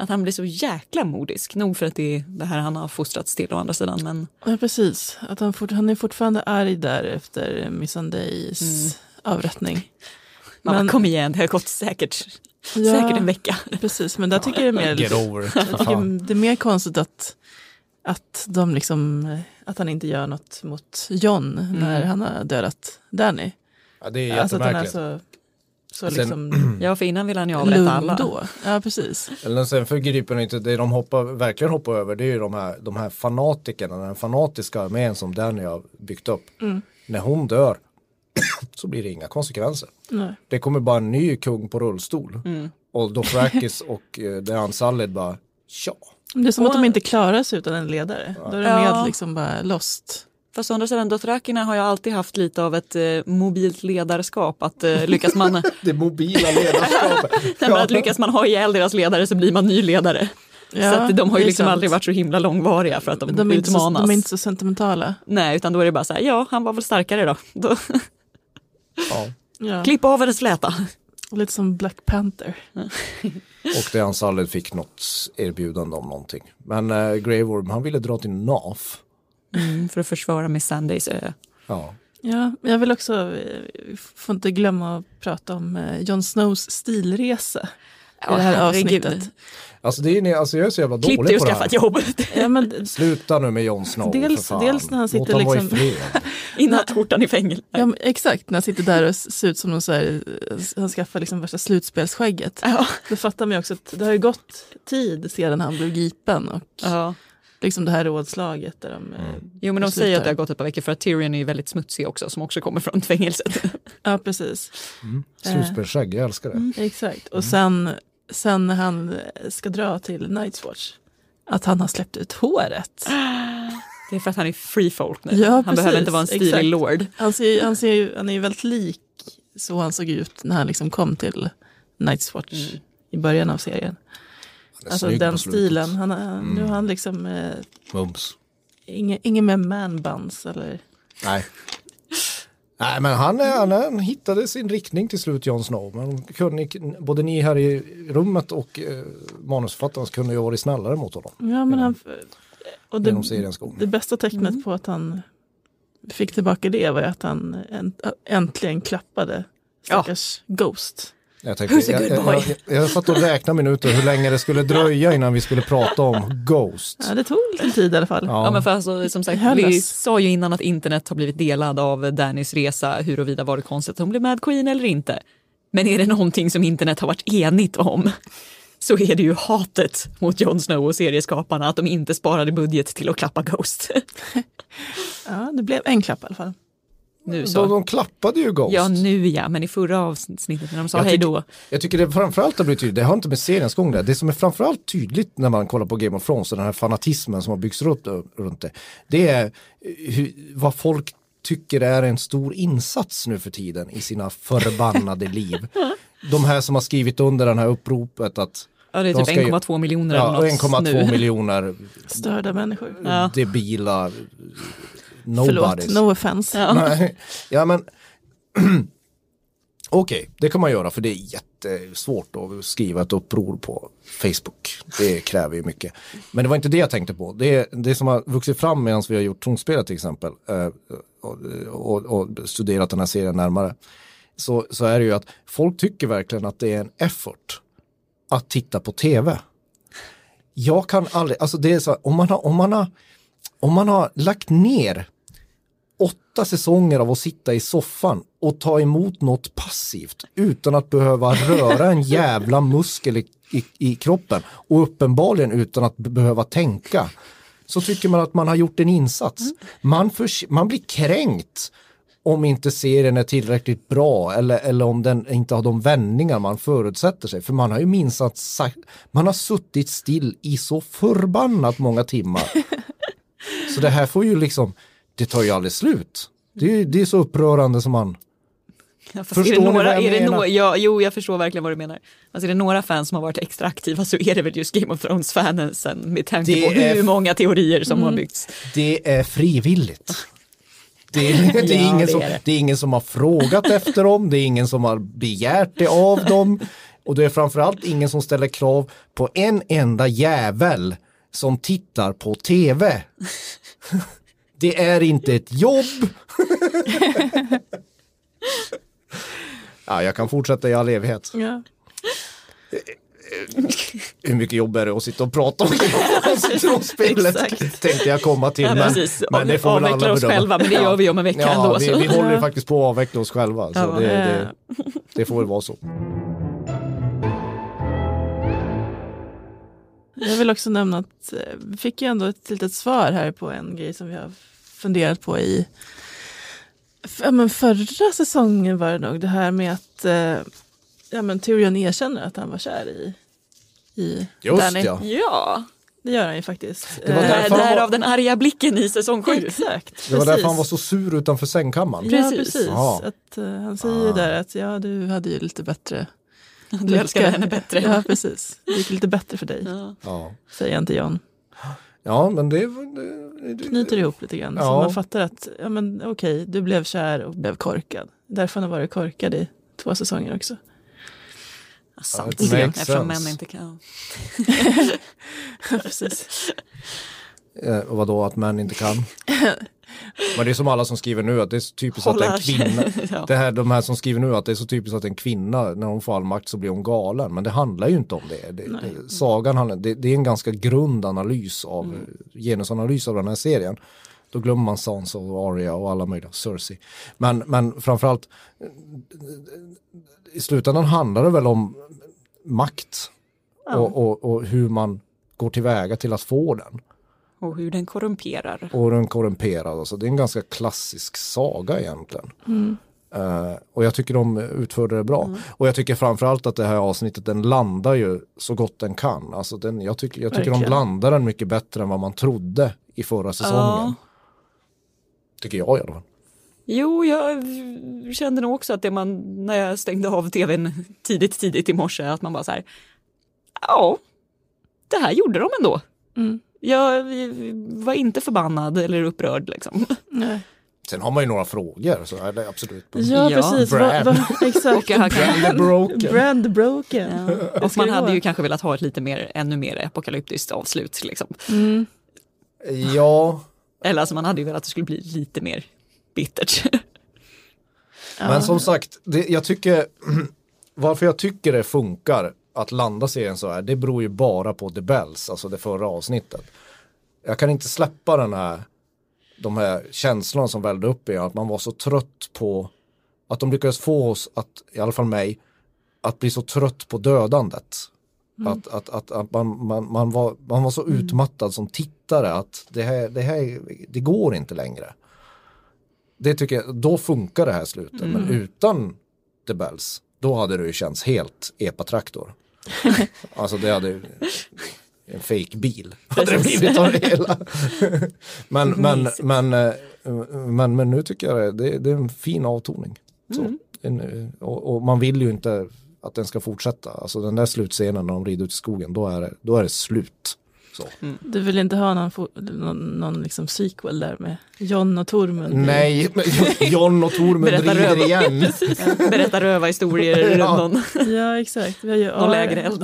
[SPEAKER 1] Att han blir så jäkla modisk. Nog för att det är det här han har fostrats till å andra sidan. Men
[SPEAKER 3] Ja, precis. Att han, fort, han är fortfarande arg där efter Missandei's
[SPEAKER 1] Mm.
[SPEAKER 3] avrättning.
[SPEAKER 1] man
[SPEAKER 3] Men-
[SPEAKER 1] bara, kom igen, det har gått säkert,
[SPEAKER 3] Ja.
[SPEAKER 1] säkert en vecka.
[SPEAKER 3] Precis, men där tycker jag det är mer,
[SPEAKER 2] Get over
[SPEAKER 3] jag det är mer konstigt att, att, de liksom, att han inte gör något mot John när han har dödat Danny.
[SPEAKER 2] Ja, det är
[SPEAKER 3] Alltså att han är
[SPEAKER 2] jättemärkligt.
[SPEAKER 3] så, så
[SPEAKER 2] Sen-
[SPEAKER 3] liksom
[SPEAKER 1] Ja, för innan vill han ju avrätta alla.
[SPEAKER 3] då. Ja, precis.
[SPEAKER 2] Eller sen förgriper de inte, det de hoppar, verkligen hoppar över det är ju de här, de här fanatikerna, den fanatiska armén som Danny har byggt upp. När hon dör så blir det inga konsekvenser.
[SPEAKER 3] Nej.
[SPEAKER 2] Det kommer bara en ny kung på rullstol. Och Dothrakis och eh, Dejan Salid bara, ja.
[SPEAKER 3] Det är som att
[SPEAKER 1] Och-
[SPEAKER 3] de inte klarar sig utan en ledare. Då är de
[SPEAKER 1] Ja.
[SPEAKER 3] med liksom bara lost.
[SPEAKER 1] Fast å andra sidan, Dothrakina har ju alltid haft lite av ett eh, mobilt ledarskap. Att eh, lyckas man
[SPEAKER 2] Det mobila ledarskapet.
[SPEAKER 1] Nej, att lyckas man ha ihjäl deras ledare så blir man ny ledare.
[SPEAKER 3] Ja,
[SPEAKER 1] så att de har ju
[SPEAKER 3] det
[SPEAKER 1] liksom
[SPEAKER 3] sant.
[SPEAKER 1] aldrig varit så himla långvariga för att de,
[SPEAKER 3] de inte så,
[SPEAKER 1] utmanas.
[SPEAKER 3] de är inte så sentimentala.
[SPEAKER 1] Nej, utan då är det bara så här, ja, han var väl starkare då. då
[SPEAKER 2] Ja.
[SPEAKER 3] Ja.
[SPEAKER 1] klipp av eller släta.
[SPEAKER 3] Lite som Black Panther.
[SPEAKER 2] Och Dejan Salid fick något erbjudande om någonting. Men eh, Grey Worm, han ville dra till NAF.
[SPEAKER 1] Mm, för att försvara med Sundays ö.
[SPEAKER 2] Ja.
[SPEAKER 3] Ja, jag vill också, får inte glömma att prata om eh, Jon Snows stilresa i det här avsnittet.
[SPEAKER 2] Alltså, det är, alltså jag är så jävla
[SPEAKER 1] Klipp
[SPEAKER 2] dålig
[SPEAKER 1] dig
[SPEAKER 2] på
[SPEAKER 1] och
[SPEAKER 2] det
[SPEAKER 1] skaffa ett
[SPEAKER 2] här.
[SPEAKER 1] jobb
[SPEAKER 3] Ja, men,
[SPEAKER 2] Sluta nu med Jon Snow
[SPEAKER 3] Dels-
[SPEAKER 2] för fan.
[SPEAKER 3] dels när han sitter
[SPEAKER 2] Låt
[SPEAKER 3] liksom-
[SPEAKER 2] fred.
[SPEAKER 1] i nattskjortan i fängelse.
[SPEAKER 3] ja, men exakt, när han sitter där och ser ut som någon så här, eh, han skaffar liksom värsta slutspelsskägget.
[SPEAKER 1] Ja.
[SPEAKER 3] Då fattar man ju också att det har ju gått tid sedan han blev gripen och
[SPEAKER 1] Ja.
[SPEAKER 3] Liksom det här rådslaget där de eh,
[SPEAKER 1] Jo men de
[SPEAKER 3] beslutar.
[SPEAKER 1] säger att det har gått ett par veckor för att Tyrion är ju väldigt smutsig också som också kommer från fängelset.
[SPEAKER 3] Ja, precis.
[SPEAKER 2] Slutspelsskägg, jag älskar det.
[SPEAKER 3] Exakt. Och sen, sen när han ska dra till Night's Watch, att han har släppt ut håret.
[SPEAKER 1] Det är för att han är free folk nu.
[SPEAKER 3] Ja,
[SPEAKER 1] han
[SPEAKER 3] precis.
[SPEAKER 1] behöver inte vara en stilig lord.
[SPEAKER 3] Han, ser, han, ser, han är ju väldigt lik så han såg ut när han liksom kom till Night's Watch i början av serien. Alltså den stilen. Han, har- Nu har han liksom eh,
[SPEAKER 2] Mums.
[SPEAKER 3] ingen, ingen med man-buns eller
[SPEAKER 2] Nej. Nej men han, är- han, han hittade sin riktning till slut Jon Snow. Men kunde, både ni här i rummet och eh, manusförfattarna kunde ju varit snällare mot honom.
[SPEAKER 3] Ja, men han, och det, det bästa tecknet på att han fick tillbaka det var ju att han änt, äntligen klappade
[SPEAKER 1] Ja.
[SPEAKER 3] stackars Ghost.
[SPEAKER 2] Jag, tänkte,
[SPEAKER 1] Who's a
[SPEAKER 2] jag,
[SPEAKER 1] good
[SPEAKER 2] jag,
[SPEAKER 1] boy?
[SPEAKER 2] jag, jag satt och räknade minuter hur länge det skulle dröja innan vi skulle prata om Ghost.
[SPEAKER 3] Ja, det tog lite tid i alla fall.
[SPEAKER 2] Ja.
[SPEAKER 1] Ja men för alltså, som sagt, vi sa ju innan att internet har blivit delad av Dannys resa huruvida var det konstigt att hon blev Mad Queen eller inte. Men är det någonting som internet har varit enigt om så är det ju hatet mot Jon Snow och serieskaparna att de inte sparade budget till att klappa Ghost.
[SPEAKER 3] Ja, det blev en klapp i alla fall.
[SPEAKER 1] Nu
[SPEAKER 2] De,
[SPEAKER 1] så.
[SPEAKER 2] de klappade ju Ghost.
[SPEAKER 1] Ja, nu ja, men i förra avsnittet när de sa
[SPEAKER 2] Jag
[SPEAKER 1] hej
[SPEAKER 2] tycker-
[SPEAKER 1] då.
[SPEAKER 2] Jag tycker det framförallt har blivit tydligt, det har inte med seriens gång det, det som är framförallt tydligt när man kollar på Game of Thrones och den här fanatismen som har byggts runt, runt det, det är hur, vad folk tycker är en stor insats nu för tiden i sina förbannade liv. De här som har skrivit under den här uppropet att
[SPEAKER 1] Ja, det är
[SPEAKER 2] de
[SPEAKER 1] typ
[SPEAKER 2] ska ju-
[SPEAKER 1] 1,2 miljoner
[SPEAKER 2] ja,
[SPEAKER 1] eller något
[SPEAKER 2] 1,2
[SPEAKER 1] nu.
[SPEAKER 2] miljoner
[SPEAKER 3] Störda människor.
[SPEAKER 1] Ja.
[SPEAKER 2] Debila
[SPEAKER 3] Förlåt,
[SPEAKER 2] nobodies.
[SPEAKER 3] no offense.
[SPEAKER 1] Ja.
[SPEAKER 2] Nej, ja men Okej, det kan man göra för det är jättesvårt att skriva ett uppror på Facebook. Det kräver ju mycket. Men det var inte det jag tänkte på. Det, är, det som har vuxit fram medan vi har gjort tronspelet till exempel eh, och, och, och studerat den här serien närmare. Så, så är det ju att folk tycker verkligen att det är en effort att titta på tv. Jag kan aldrig, alltså det är så, om man har, om man har, om man har lagt ner åtta säsonger av att sitta i soffan och ta emot något passivt utan att behöva röra en jävla muskel i, i, i kroppen och uppenbarligen utan att be- behöva tänka så tycker man att man har gjort en insats. Man, förs- man blir kränkt om inte serien är tillräckligt bra eller, eller om den inte har de vändningar man förutsätter sig. För man har ju minst att sagt, man har suttit still i så förbannat många timmar. Så det här får ju liksom, det tar ju aldrig slut. Det är, det är så upprörande som man,
[SPEAKER 1] Ja,
[SPEAKER 2] Förstår
[SPEAKER 1] är det
[SPEAKER 2] ni
[SPEAKER 1] några,
[SPEAKER 2] vad jag menar?
[SPEAKER 1] några, ja, jo, jag förstår verkligen vad du menar. Alltså är det några fans som har varit extra aktiva så är det väl just Game of Thrones-fansen med tanke
[SPEAKER 2] Det
[SPEAKER 1] på hur många teorier som har byggts.
[SPEAKER 2] det är frivilligt. Det är, det, är
[SPEAKER 1] Ja,
[SPEAKER 2] ingen
[SPEAKER 1] det
[SPEAKER 2] som,
[SPEAKER 1] är det.
[SPEAKER 2] det är ingen som har frågat efter dem, det är ingen som har begärt det av dem. Och det är framförallt ingen som ställer krav på en enda jävel som tittar på tv. Det är inte ett jobb. Ja, jag kan fortsätta i all evighet.
[SPEAKER 3] Ja.
[SPEAKER 2] Hur mycket jobb är det att sitta och prata om?
[SPEAKER 1] Exakt.
[SPEAKER 2] Tänkte jag komma till.
[SPEAKER 1] Ja,
[SPEAKER 2] men,
[SPEAKER 1] precis.
[SPEAKER 2] men det får väl alla
[SPEAKER 1] oss
[SPEAKER 2] bedöma.
[SPEAKER 1] själva, men det gör vi om en vecka
[SPEAKER 2] Ja,
[SPEAKER 1] ändå.
[SPEAKER 2] vi, vi håller
[SPEAKER 3] Ja.
[SPEAKER 2] faktiskt på att avveckla oss själva. Så det, det, det får väl vara så.
[SPEAKER 3] Jag vill också nämna att eh, vi fick ju ändå ett litet svar här på en grej som vi har funderat på i ja, men förra säsongen var det nog. Det här med att eh, ja, men Tyrion erkänner att han var kär i, i
[SPEAKER 2] Just
[SPEAKER 3] Danny.
[SPEAKER 2] ja.
[SPEAKER 1] Ja,
[SPEAKER 3] Det gör han ju faktiskt.
[SPEAKER 2] Det var
[SPEAKER 3] Eh,
[SPEAKER 2] därför var-
[SPEAKER 1] därav den arga blicken i säsong sju.
[SPEAKER 3] Exakt.
[SPEAKER 2] Det var därför han var så sur utanför sängkammaren.
[SPEAKER 3] Ja,
[SPEAKER 1] Precis.
[SPEAKER 2] Ja.
[SPEAKER 3] Att, eh, han säger ju där att ja, du hade ju lite bättre
[SPEAKER 1] Du älskade henne bättre.
[SPEAKER 3] Ja, precis. Det gick lite bättre för dig,
[SPEAKER 1] Ja.
[SPEAKER 3] Säger han till John.
[SPEAKER 2] ja men det, det, det,
[SPEAKER 3] Knyter ihop lite grann. Så
[SPEAKER 2] Ja.
[SPEAKER 3] man fattar att, ja men okej, du blev kär och blev korkad. Därför har han varit korkad i två säsonger också.
[SPEAKER 1] Ja, sant.
[SPEAKER 2] Ja,
[SPEAKER 1] Eftersom män inte kan.
[SPEAKER 3] precis.
[SPEAKER 2] eh, och vadå att män inte kan? Men det är som alla som skriver nu att det är så typiskt att en
[SPEAKER 1] Hålla
[SPEAKER 2] kvinna,
[SPEAKER 1] Ja.
[SPEAKER 2] det här, de här som skriver nu att det är så typiskt att en kvinna när hon får all makt så blir hon galen. Men det handlar ju inte om det. det, det sagan handlar, det, det är en ganska grund analys av,
[SPEAKER 1] Mm.
[SPEAKER 2] genusanalys av den här serien. Då glömmer man Sansa och Arya och alla möjliga, Cersei. Men, men framförallt i slutändan handlar det väl om makt och, och, och hur man går tillväga till att få den.
[SPEAKER 1] Och hur den korrumperar.
[SPEAKER 2] Och den korrumperad. Alltså, det är en ganska klassisk saga egentligen. Eh, och jag tycker de utförde det bra. Och jag tycker framförallt att det här avsnittet den landar ju så gott den kan. Alltså den, jag, tycker, jag tycker de
[SPEAKER 3] Verkligen.
[SPEAKER 2] landar den mycket bättre än vad man trodde i förra säsongen.
[SPEAKER 1] Ja.
[SPEAKER 2] Tycker jag i alla fall.
[SPEAKER 1] Jo, jag kände nog också att det man, när jag stängde av tvn tidigt, tidigt i morse, att man bara så här, ja, det här gjorde de ändå.
[SPEAKER 3] Mm.
[SPEAKER 1] Jag var inte förbannad eller upprörd liksom.
[SPEAKER 3] Nej.
[SPEAKER 2] Sen har man ju några frågor så är det absolut.
[SPEAKER 3] Ja,
[SPEAKER 1] Ja.
[SPEAKER 3] precis.
[SPEAKER 2] Brand.
[SPEAKER 3] Va, va, exakt.
[SPEAKER 2] Brand broken.
[SPEAKER 3] Brand broken.
[SPEAKER 1] Ja. Och man hade
[SPEAKER 3] vara.
[SPEAKER 1] ju kanske velat ha ett lite mer, ännu mer apokalyptiskt avslut. Liksom.
[SPEAKER 3] Mm.
[SPEAKER 2] Ja,
[SPEAKER 1] Eller alltså man hade ju velat att det skulle bli lite mer bittert.
[SPEAKER 2] Men som sagt, det, jag tycker, varför jag tycker det funkar att landa serien så här, det beror ju bara på The Bells, alltså det förra avsnittet. Jag kan inte släppa den här, de här känslorna som vällde upp i att man var så trött på, att de lyckades få oss, att, i alla fall mig, att bli så trött på dödandet. Att, att, att, att man, man, man, var, man var så utmattad som tittare att det här, det här, det går inte längre. det tycker jag, då funkar det här slutet. Men utan The Bells, då hade det ju känts helt epatraktor. alltså det hade ju en fake bil hade det blivit av det hela. men, men, men, eh, men, men nu tycker jag det, det, är en fin avtoning. Så, en, eh, och, och man vill ju inte att den ska fortsätta. Alltså den där slutscenen när de rider ut i skogen, då är det, då är det slut. Så.
[SPEAKER 3] Du vill inte ha någon, någon, någon liksom sequel där med John och Tormund?
[SPEAKER 2] Nej, John och Tormund
[SPEAKER 1] Berätta
[SPEAKER 2] rider
[SPEAKER 1] röva.
[SPEAKER 2] igen.
[SPEAKER 1] Berätta röva-historier
[SPEAKER 2] Ja.
[SPEAKER 1] runt någon.
[SPEAKER 3] Ja exakt, vi har ju.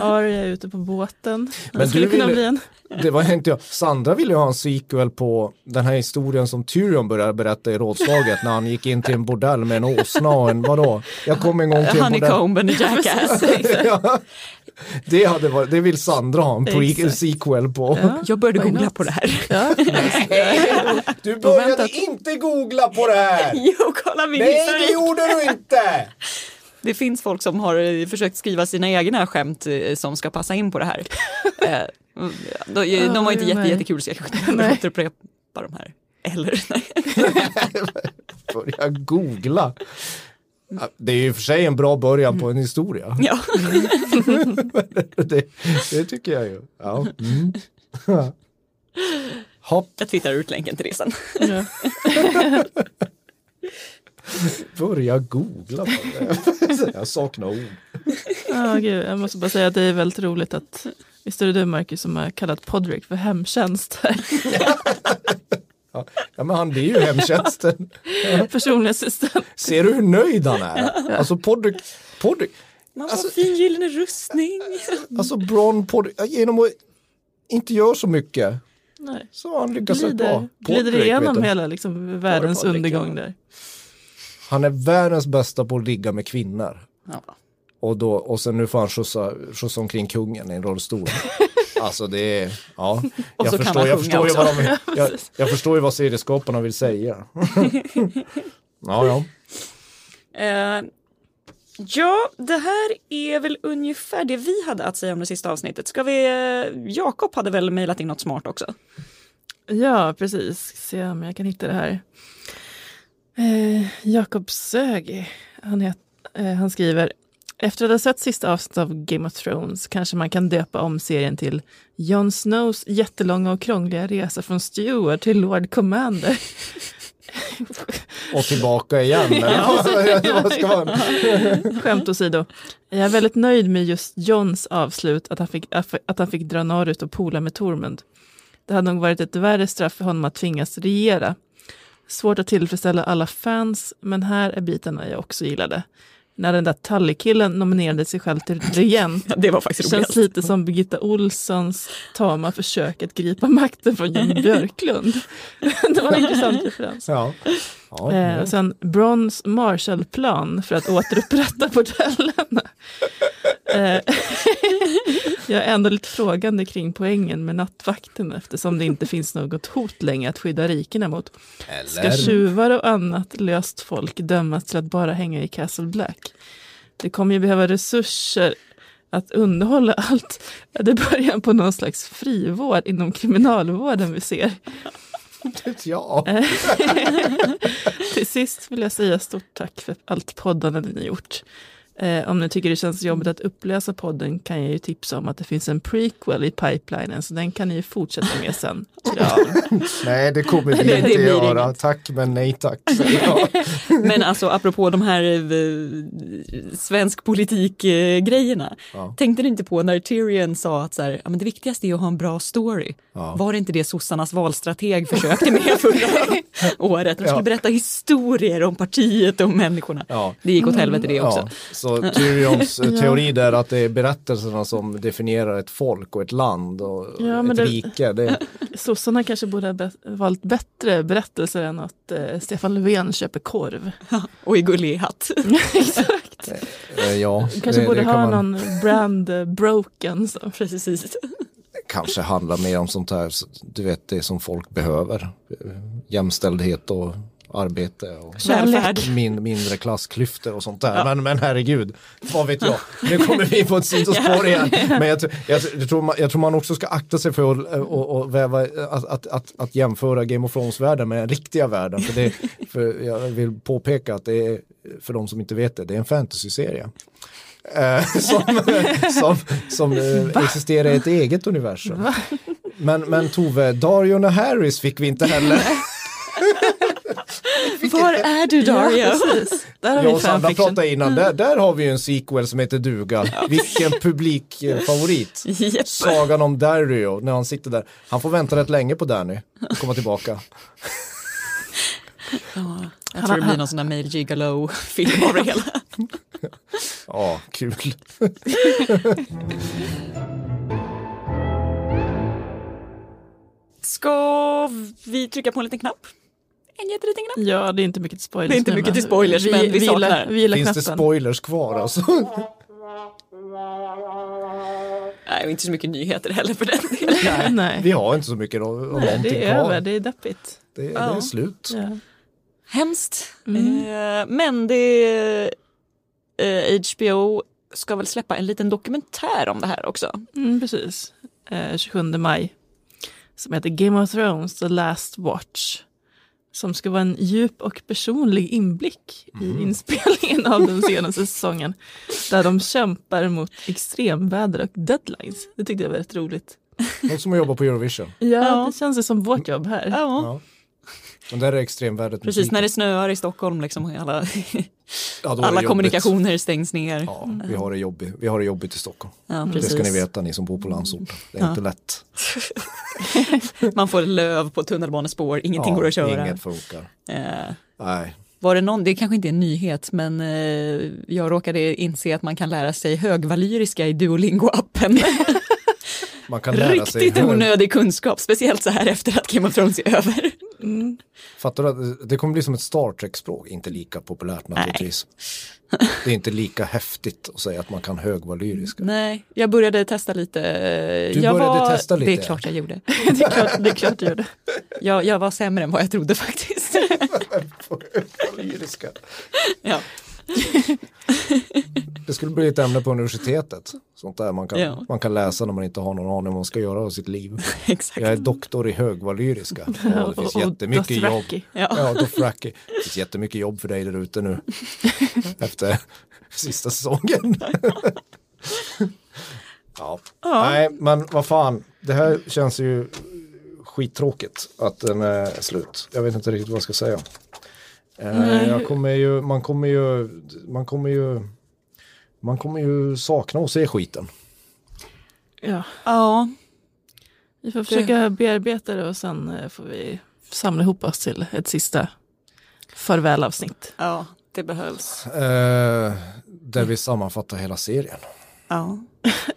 [SPEAKER 3] Arya ute på båten. Det
[SPEAKER 2] Men
[SPEAKER 3] skulle
[SPEAKER 2] du
[SPEAKER 3] kunna
[SPEAKER 2] ville-
[SPEAKER 3] bli en.
[SPEAKER 2] Det var inte jag. Sandra ville ju ha en sequel på den här historien som Tyrion började berätta i rådslaget när han gick in till en bordell med en åsna och en vadå? Jag kom en gång till en bordell.
[SPEAKER 1] Honeycomb and a jackass.
[SPEAKER 2] ja, det, hade varit, det vill Sandra ha en pre-
[SPEAKER 3] Exakt.
[SPEAKER 2] sequel på.
[SPEAKER 3] Ja,
[SPEAKER 1] Jag började googla på det här.
[SPEAKER 3] Ja.
[SPEAKER 2] Du började inte googla på det här!
[SPEAKER 1] Jo, kolla min
[SPEAKER 2] Nej, det
[SPEAKER 1] historik.
[SPEAKER 2] gjorde du inte!
[SPEAKER 1] Det finns folk som har eh, försökt skriva sina egna skämt eh, som ska passa in på det här. Eh, de, de var inte
[SPEAKER 3] Oj,
[SPEAKER 1] jätte,
[SPEAKER 3] nej.
[SPEAKER 1] jättekul så jag kunde återupprepa de här. Eller nej.
[SPEAKER 2] Börja googla. Det är ju för sig en bra början på en historia.
[SPEAKER 1] Ja.
[SPEAKER 2] Det, det tycker jag ju. Ja. Mm. Hopp,
[SPEAKER 1] Jag twittrar ut länken till det sen.
[SPEAKER 3] Ja.
[SPEAKER 2] börja googla på det. Jag saknar ord.
[SPEAKER 3] Ja, gud, jag måste bara säga att det är väldigt roligt att Visst är det du Marcus som har kallat Podrick för hemtjänst här?
[SPEAKER 2] Ja men han, det är ju hemtjänsten.
[SPEAKER 3] Personlig assistent.
[SPEAKER 2] Ser du hur nöjd han är? Alltså Podrick, Podrick,
[SPEAKER 1] Man
[SPEAKER 2] Alltså-
[SPEAKER 1] fin gyllene rustning.
[SPEAKER 2] alltså Bron Podrick, genom att inte göra så mycket
[SPEAKER 3] Nej.
[SPEAKER 2] så har han lyckats rätt bra.
[SPEAKER 3] Glider, igenom hela liksom, världens undergång där.
[SPEAKER 2] Han är världens bästa på att ligga med kvinnor.
[SPEAKER 1] Ja.
[SPEAKER 2] Och, då, och sen nu får han skjutsa, skjutsa omkring kungen i en rullstol. Alltså det är, ja.
[SPEAKER 1] Och
[SPEAKER 2] Jag
[SPEAKER 1] så kan
[SPEAKER 2] förstår, jag, förstår ju vad de, jag, jag förstår ju vad serieskaparna vill säga. ja, ja.
[SPEAKER 1] Eh, ja, det här är väl ungefär det vi hade att säga om det sista avsnittet. Ska vi, eh, Jakob hade väl mejlat in något smart också?
[SPEAKER 3] Ja, precis. Se om jag kan hitta det här. Eh, Jakob Sög, han, het, han skriver efter att ha sett sista avsnittet av Game of Thrones kanske man kan döpa om serien till Jon Snows jättelånga och krångliga resa från Steward till Lord Commander.
[SPEAKER 2] Och tillbaka igen. man?
[SPEAKER 3] Skämt åsido. Jag är väldigt nöjd med just Johns avslut, att han fick, att han fick dra norrut och pola med Tormund. Det hade nog varit ett värre straff för honom att tvingas regera. Svårt att tillfredsställa alla fans, men här är bitarna jag också gillade. När den där Tully-killen nominerade sig själv till regent
[SPEAKER 1] Det var faktiskt
[SPEAKER 3] känns
[SPEAKER 1] roligt.
[SPEAKER 3] lite som Birgitta Olssons tama försök att gripa makten från Jan Björklund. det var en intressant referens.
[SPEAKER 2] Ja. Ja,
[SPEAKER 3] Eh, sen Brons Marshallplan för att återupprätta bordellerna. Eh, jag är ändå lite frågande kring poängen med nattvakten eftersom det inte finns något hot längre att skydda rikena mot. Ska
[SPEAKER 2] Eller?
[SPEAKER 3] tjuvar och annat löst folk dömas till att bara hänga i Castle Black? Det kommer ju behöva resurser att underhålla allt. Är det början på någon slags frivård inom kriminalvården vi ser?
[SPEAKER 2] Ja.
[SPEAKER 3] Till sist vill jag säga stort tack för allt poddande ni gjort. Eh, om ni tycker det känns jobbigt att upplösa podden kan jag ju tipsa om att det finns en prequel i pipelinen så den kan ni ju fortsätta med sen. Ja.
[SPEAKER 2] Nej, det kommer vi
[SPEAKER 1] Det- det
[SPEAKER 2] inte
[SPEAKER 1] blir
[SPEAKER 2] göra.
[SPEAKER 1] inget.
[SPEAKER 2] Tack men nej tack.
[SPEAKER 1] Men alltså apropå de här eh, svensk politik-grejerna.
[SPEAKER 2] Ja.
[SPEAKER 1] Tänkte ni inte på när Tyrion sa att så här, ja, men det viktigaste är att ha en bra story.
[SPEAKER 2] Ja.
[SPEAKER 1] Var det inte det sossarnas valstrateg försökte med förra året? De skulle
[SPEAKER 2] Ja.
[SPEAKER 1] berätta historier om partiet och människorna.
[SPEAKER 2] Ja.
[SPEAKER 1] Det gick åt helvete det också.
[SPEAKER 2] Ja, så Tyrions eh, teori där att det är berättelserna som definierar ett folk och ett land och
[SPEAKER 3] Ja,
[SPEAKER 2] ett
[SPEAKER 3] det-
[SPEAKER 2] rike. Det,
[SPEAKER 3] Sossarna kanske borde ha be- valt bättre berättelser än att eh, Stefan Löfven köper korv.
[SPEAKER 1] Och i gullig hatt.
[SPEAKER 3] Exakt.
[SPEAKER 2] eh, ja,
[SPEAKER 3] Kanske
[SPEAKER 2] det,
[SPEAKER 3] borde
[SPEAKER 2] det
[SPEAKER 3] ha
[SPEAKER 2] man,
[SPEAKER 3] någon brand eh, broken. Så.
[SPEAKER 1] Precis.
[SPEAKER 2] kanske handlar mer om sånt här, du vet det som folk behöver. Eh, Jämställdhet och arbete och min, mindre klassklyftor och sånt där. Men, men herregud, vad vet jag. Nu kommer vi på ett sidospår igen. Men jag, jag, jag, tror man, jag tror man också ska akta sig för att, och, och väva, att, att, att, att jämföra Game of Thrones-världen med den riktiga världen. För, det, för jag vill påpeka att det är, för de som inte vet det, det är en fantasy-serie. Eh, som som, som eh, existerar i ett eget universum. Men, men Tove, Darion och Harris fick vi inte heller.
[SPEAKER 1] Var är du Dario?
[SPEAKER 3] Ja, precis. Där har
[SPEAKER 2] Jag
[SPEAKER 3] vi
[SPEAKER 2] och Sandra pratade innan, där, där har vi en sequel som heter Duga. Vilken publikfavorit.
[SPEAKER 1] Japp.
[SPEAKER 2] Sagan om Dario, när han sitter där. Han får vänta rätt länge på Danny att komma tillbaka.
[SPEAKER 1] Ja, jag tror det blir någon sån där Mail Gigolo-film av det hela.
[SPEAKER 2] Ja, kul.
[SPEAKER 1] Ska vi trycka på en liten knapp? En jätteliten knapp?
[SPEAKER 3] Ja, det är inte mycket spoilers.
[SPEAKER 1] Det är inte
[SPEAKER 3] nu,
[SPEAKER 1] mycket till spoilers,
[SPEAKER 3] vi,
[SPEAKER 1] men vi
[SPEAKER 3] vi,
[SPEAKER 1] saknar.
[SPEAKER 3] gillar, vi gillar
[SPEAKER 2] Finns det
[SPEAKER 3] knappen.
[SPEAKER 2] spoilers kvar alltså?
[SPEAKER 1] Nej, inte så mycket nyheter heller för den delen.
[SPEAKER 3] Nej,
[SPEAKER 2] Vi har inte så mycket av någonting
[SPEAKER 3] det är
[SPEAKER 2] kvar.
[SPEAKER 3] över, det är deppigt.
[SPEAKER 2] Det, det
[SPEAKER 1] Ja.
[SPEAKER 2] är slut.
[SPEAKER 3] Ja.
[SPEAKER 1] Hemskt.
[SPEAKER 3] Mm.
[SPEAKER 1] Eh, men det eh, HBO ska väl släppa en liten dokumentär om det här också.
[SPEAKER 3] Mm, precis. Eh, 27 maj. Som heter Game of Thrones, The Last Watch. Som ska vara en djup och personlig inblick i inspelningen av den senaste säsongen. Där de kämpar mot extremväder och deadlines. Det tyckte jag var rätt roligt.
[SPEAKER 2] Något som att jobba på Eurovision.
[SPEAKER 3] Ja,
[SPEAKER 1] Ja.
[SPEAKER 3] det känns ju som vårt jobb här.
[SPEAKER 1] Ja.
[SPEAKER 2] Ja. Men där är extremvädret
[SPEAKER 1] Precis
[SPEAKER 2] musik.
[SPEAKER 1] när det snöar i Stockholm, liksom, alla,
[SPEAKER 2] ja,
[SPEAKER 1] alla
[SPEAKER 2] jobbigt.
[SPEAKER 1] kommunikationer stängs ner.
[SPEAKER 2] Ja, vi har det jobbigt. Vi har det jobbigt i Stockholm.
[SPEAKER 1] Ja,
[SPEAKER 2] Det ska ni veta ni som bor på landsorten. Det är inte lätt.
[SPEAKER 1] Man får löv på tunnelbanespår, ingenting går att köra.
[SPEAKER 2] Inget funkar.
[SPEAKER 1] Eh,
[SPEAKER 2] Nej.
[SPEAKER 1] var det någon, det kanske inte är en nyhet, men eh, jag råkade inse att man kan lära sig högvalyriska i Duolingo-appen.
[SPEAKER 2] Man kan lära sig.
[SPEAKER 1] Riktigt onödig kunskap, speciellt så här efter att Game of Thrones är över.
[SPEAKER 3] Mm.
[SPEAKER 2] Fattar du att det kommer bli som ett Star Trek-språk, inte lika populärt naturligtvis. Det är inte lika häftigt att säga att man kan högvalyriska.
[SPEAKER 1] Nej, jag började testa lite. eh,
[SPEAKER 2] Du
[SPEAKER 1] jag
[SPEAKER 2] började
[SPEAKER 1] var,
[SPEAKER 2] testa lite,
[SPEAKER 1] Det är klart jag gjorde.
[SPEAKER 3] Det är klart, det är klart gör det.
[SPEAKER 1] Jag, jag var sämre än vad jag trodde faktiskt.
[SPEAKER 2] Högvalyriska.
[SPEAKER 1] ja.
[SPEAKER 2] Det skulle bli ett ämne på universitetet. Sånt där man kan,
[SPEAKER 1] Ja.
[SPEAKER 2] man kan läsa när man inte har någon aning om vad man ska göra av sitt liv.
[SPEAKER 1] Exakt.
[SPEAKER 2] Jag är doktor i högvalyriska. Ja, det finns jättemycket jobb.
[SPEAKER 1] Ja.
[SPEAKER 2] Ja, Dothraki. Det finns jättemycket jobb för dig där ute nu. Efter sista säsongen. ja. Nej, men vad fan. Det här känns ju skittråkigt att den är slut. Jag vet inte riktigt vad jag ska säga. Eh, jag kommer ju, man kommer ju, man kommer ju, man kommer ju sakna att se skiten.
[SPEAKER 3] Ja,
[SPEAKER 1] ja,
[SPEAKER 3] vi får försöka bearbeta det och sen eh, får vi samla ihop oss till ett sista farvälavsnitt.
[SPEAKER 1] ja, det behövs.
[SPEAKER 2] Eh, där vi sammanfattar hela serien.
[SPEAKER 1] Ja.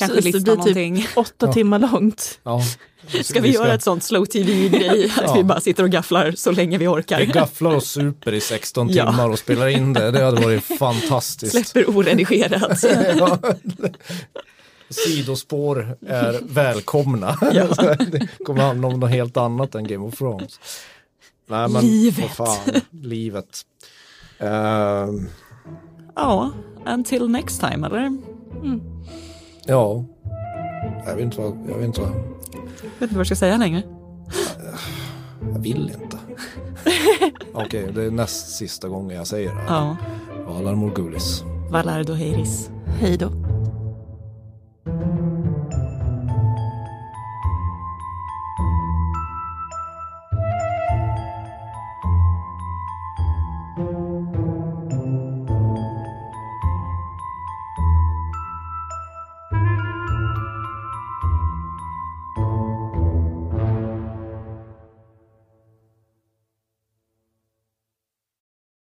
[SPEAKER 1] Kanske
[SPEAKER 3] Precis, det
[SPEAKER 1] lista
[SPEAKER 3] blir
[SPEAKER 1] någonting.
[SPEAKER 3] typ åtta
[SPEAKER 2] Ja.
[SPEAKER 3] timmar långt.
[SPEAKER 2] Ja,
[SPEAKER 1] Ska vi göra ett sånt slow tv-grej? Att
[SPEAKER 2] Ja.
[SPEAKER 1] vi bara sitter och gafflar så länge vi
[SPEAKER 2] Vi
[SPEAKER 1] orkar.
[SPEAKER 2] gafflar och super i 16
[SPEAKER 1] Ja.
[SPEAKER 2] timmar och spelar in det. Det hade varit fantastiskt.
[SPEAKER 1] Släpper oredigerat.
[SPEAKER 2] Ja. Sidospår är välkomna.
[SPEAKER 1] Ja.
[SPEAKER 2] Det kommer handla om något helt annat än Game of Thrones. Nej, men
[SPEAKER 1] Livet.
[SPEAKER 2] för fan, livet. Ehm,
[SPEAKER 1] Ja, until next time eller?
[SPEAKER 2] Ja, jag vet inte vad, jag vet inte vad,
[SPEAKER 1] vet inte vad jag ska säga längre.
[SPEAKER 2] jag vill inte. Okej, det är näst sista gången jag säger det.
[SPEAKER 1] Ja,
[SPEAKER 2] Valar Morgulis.
[SPEAKER 1] Valardo Heiris.
[SPEAKER 3] Hej då.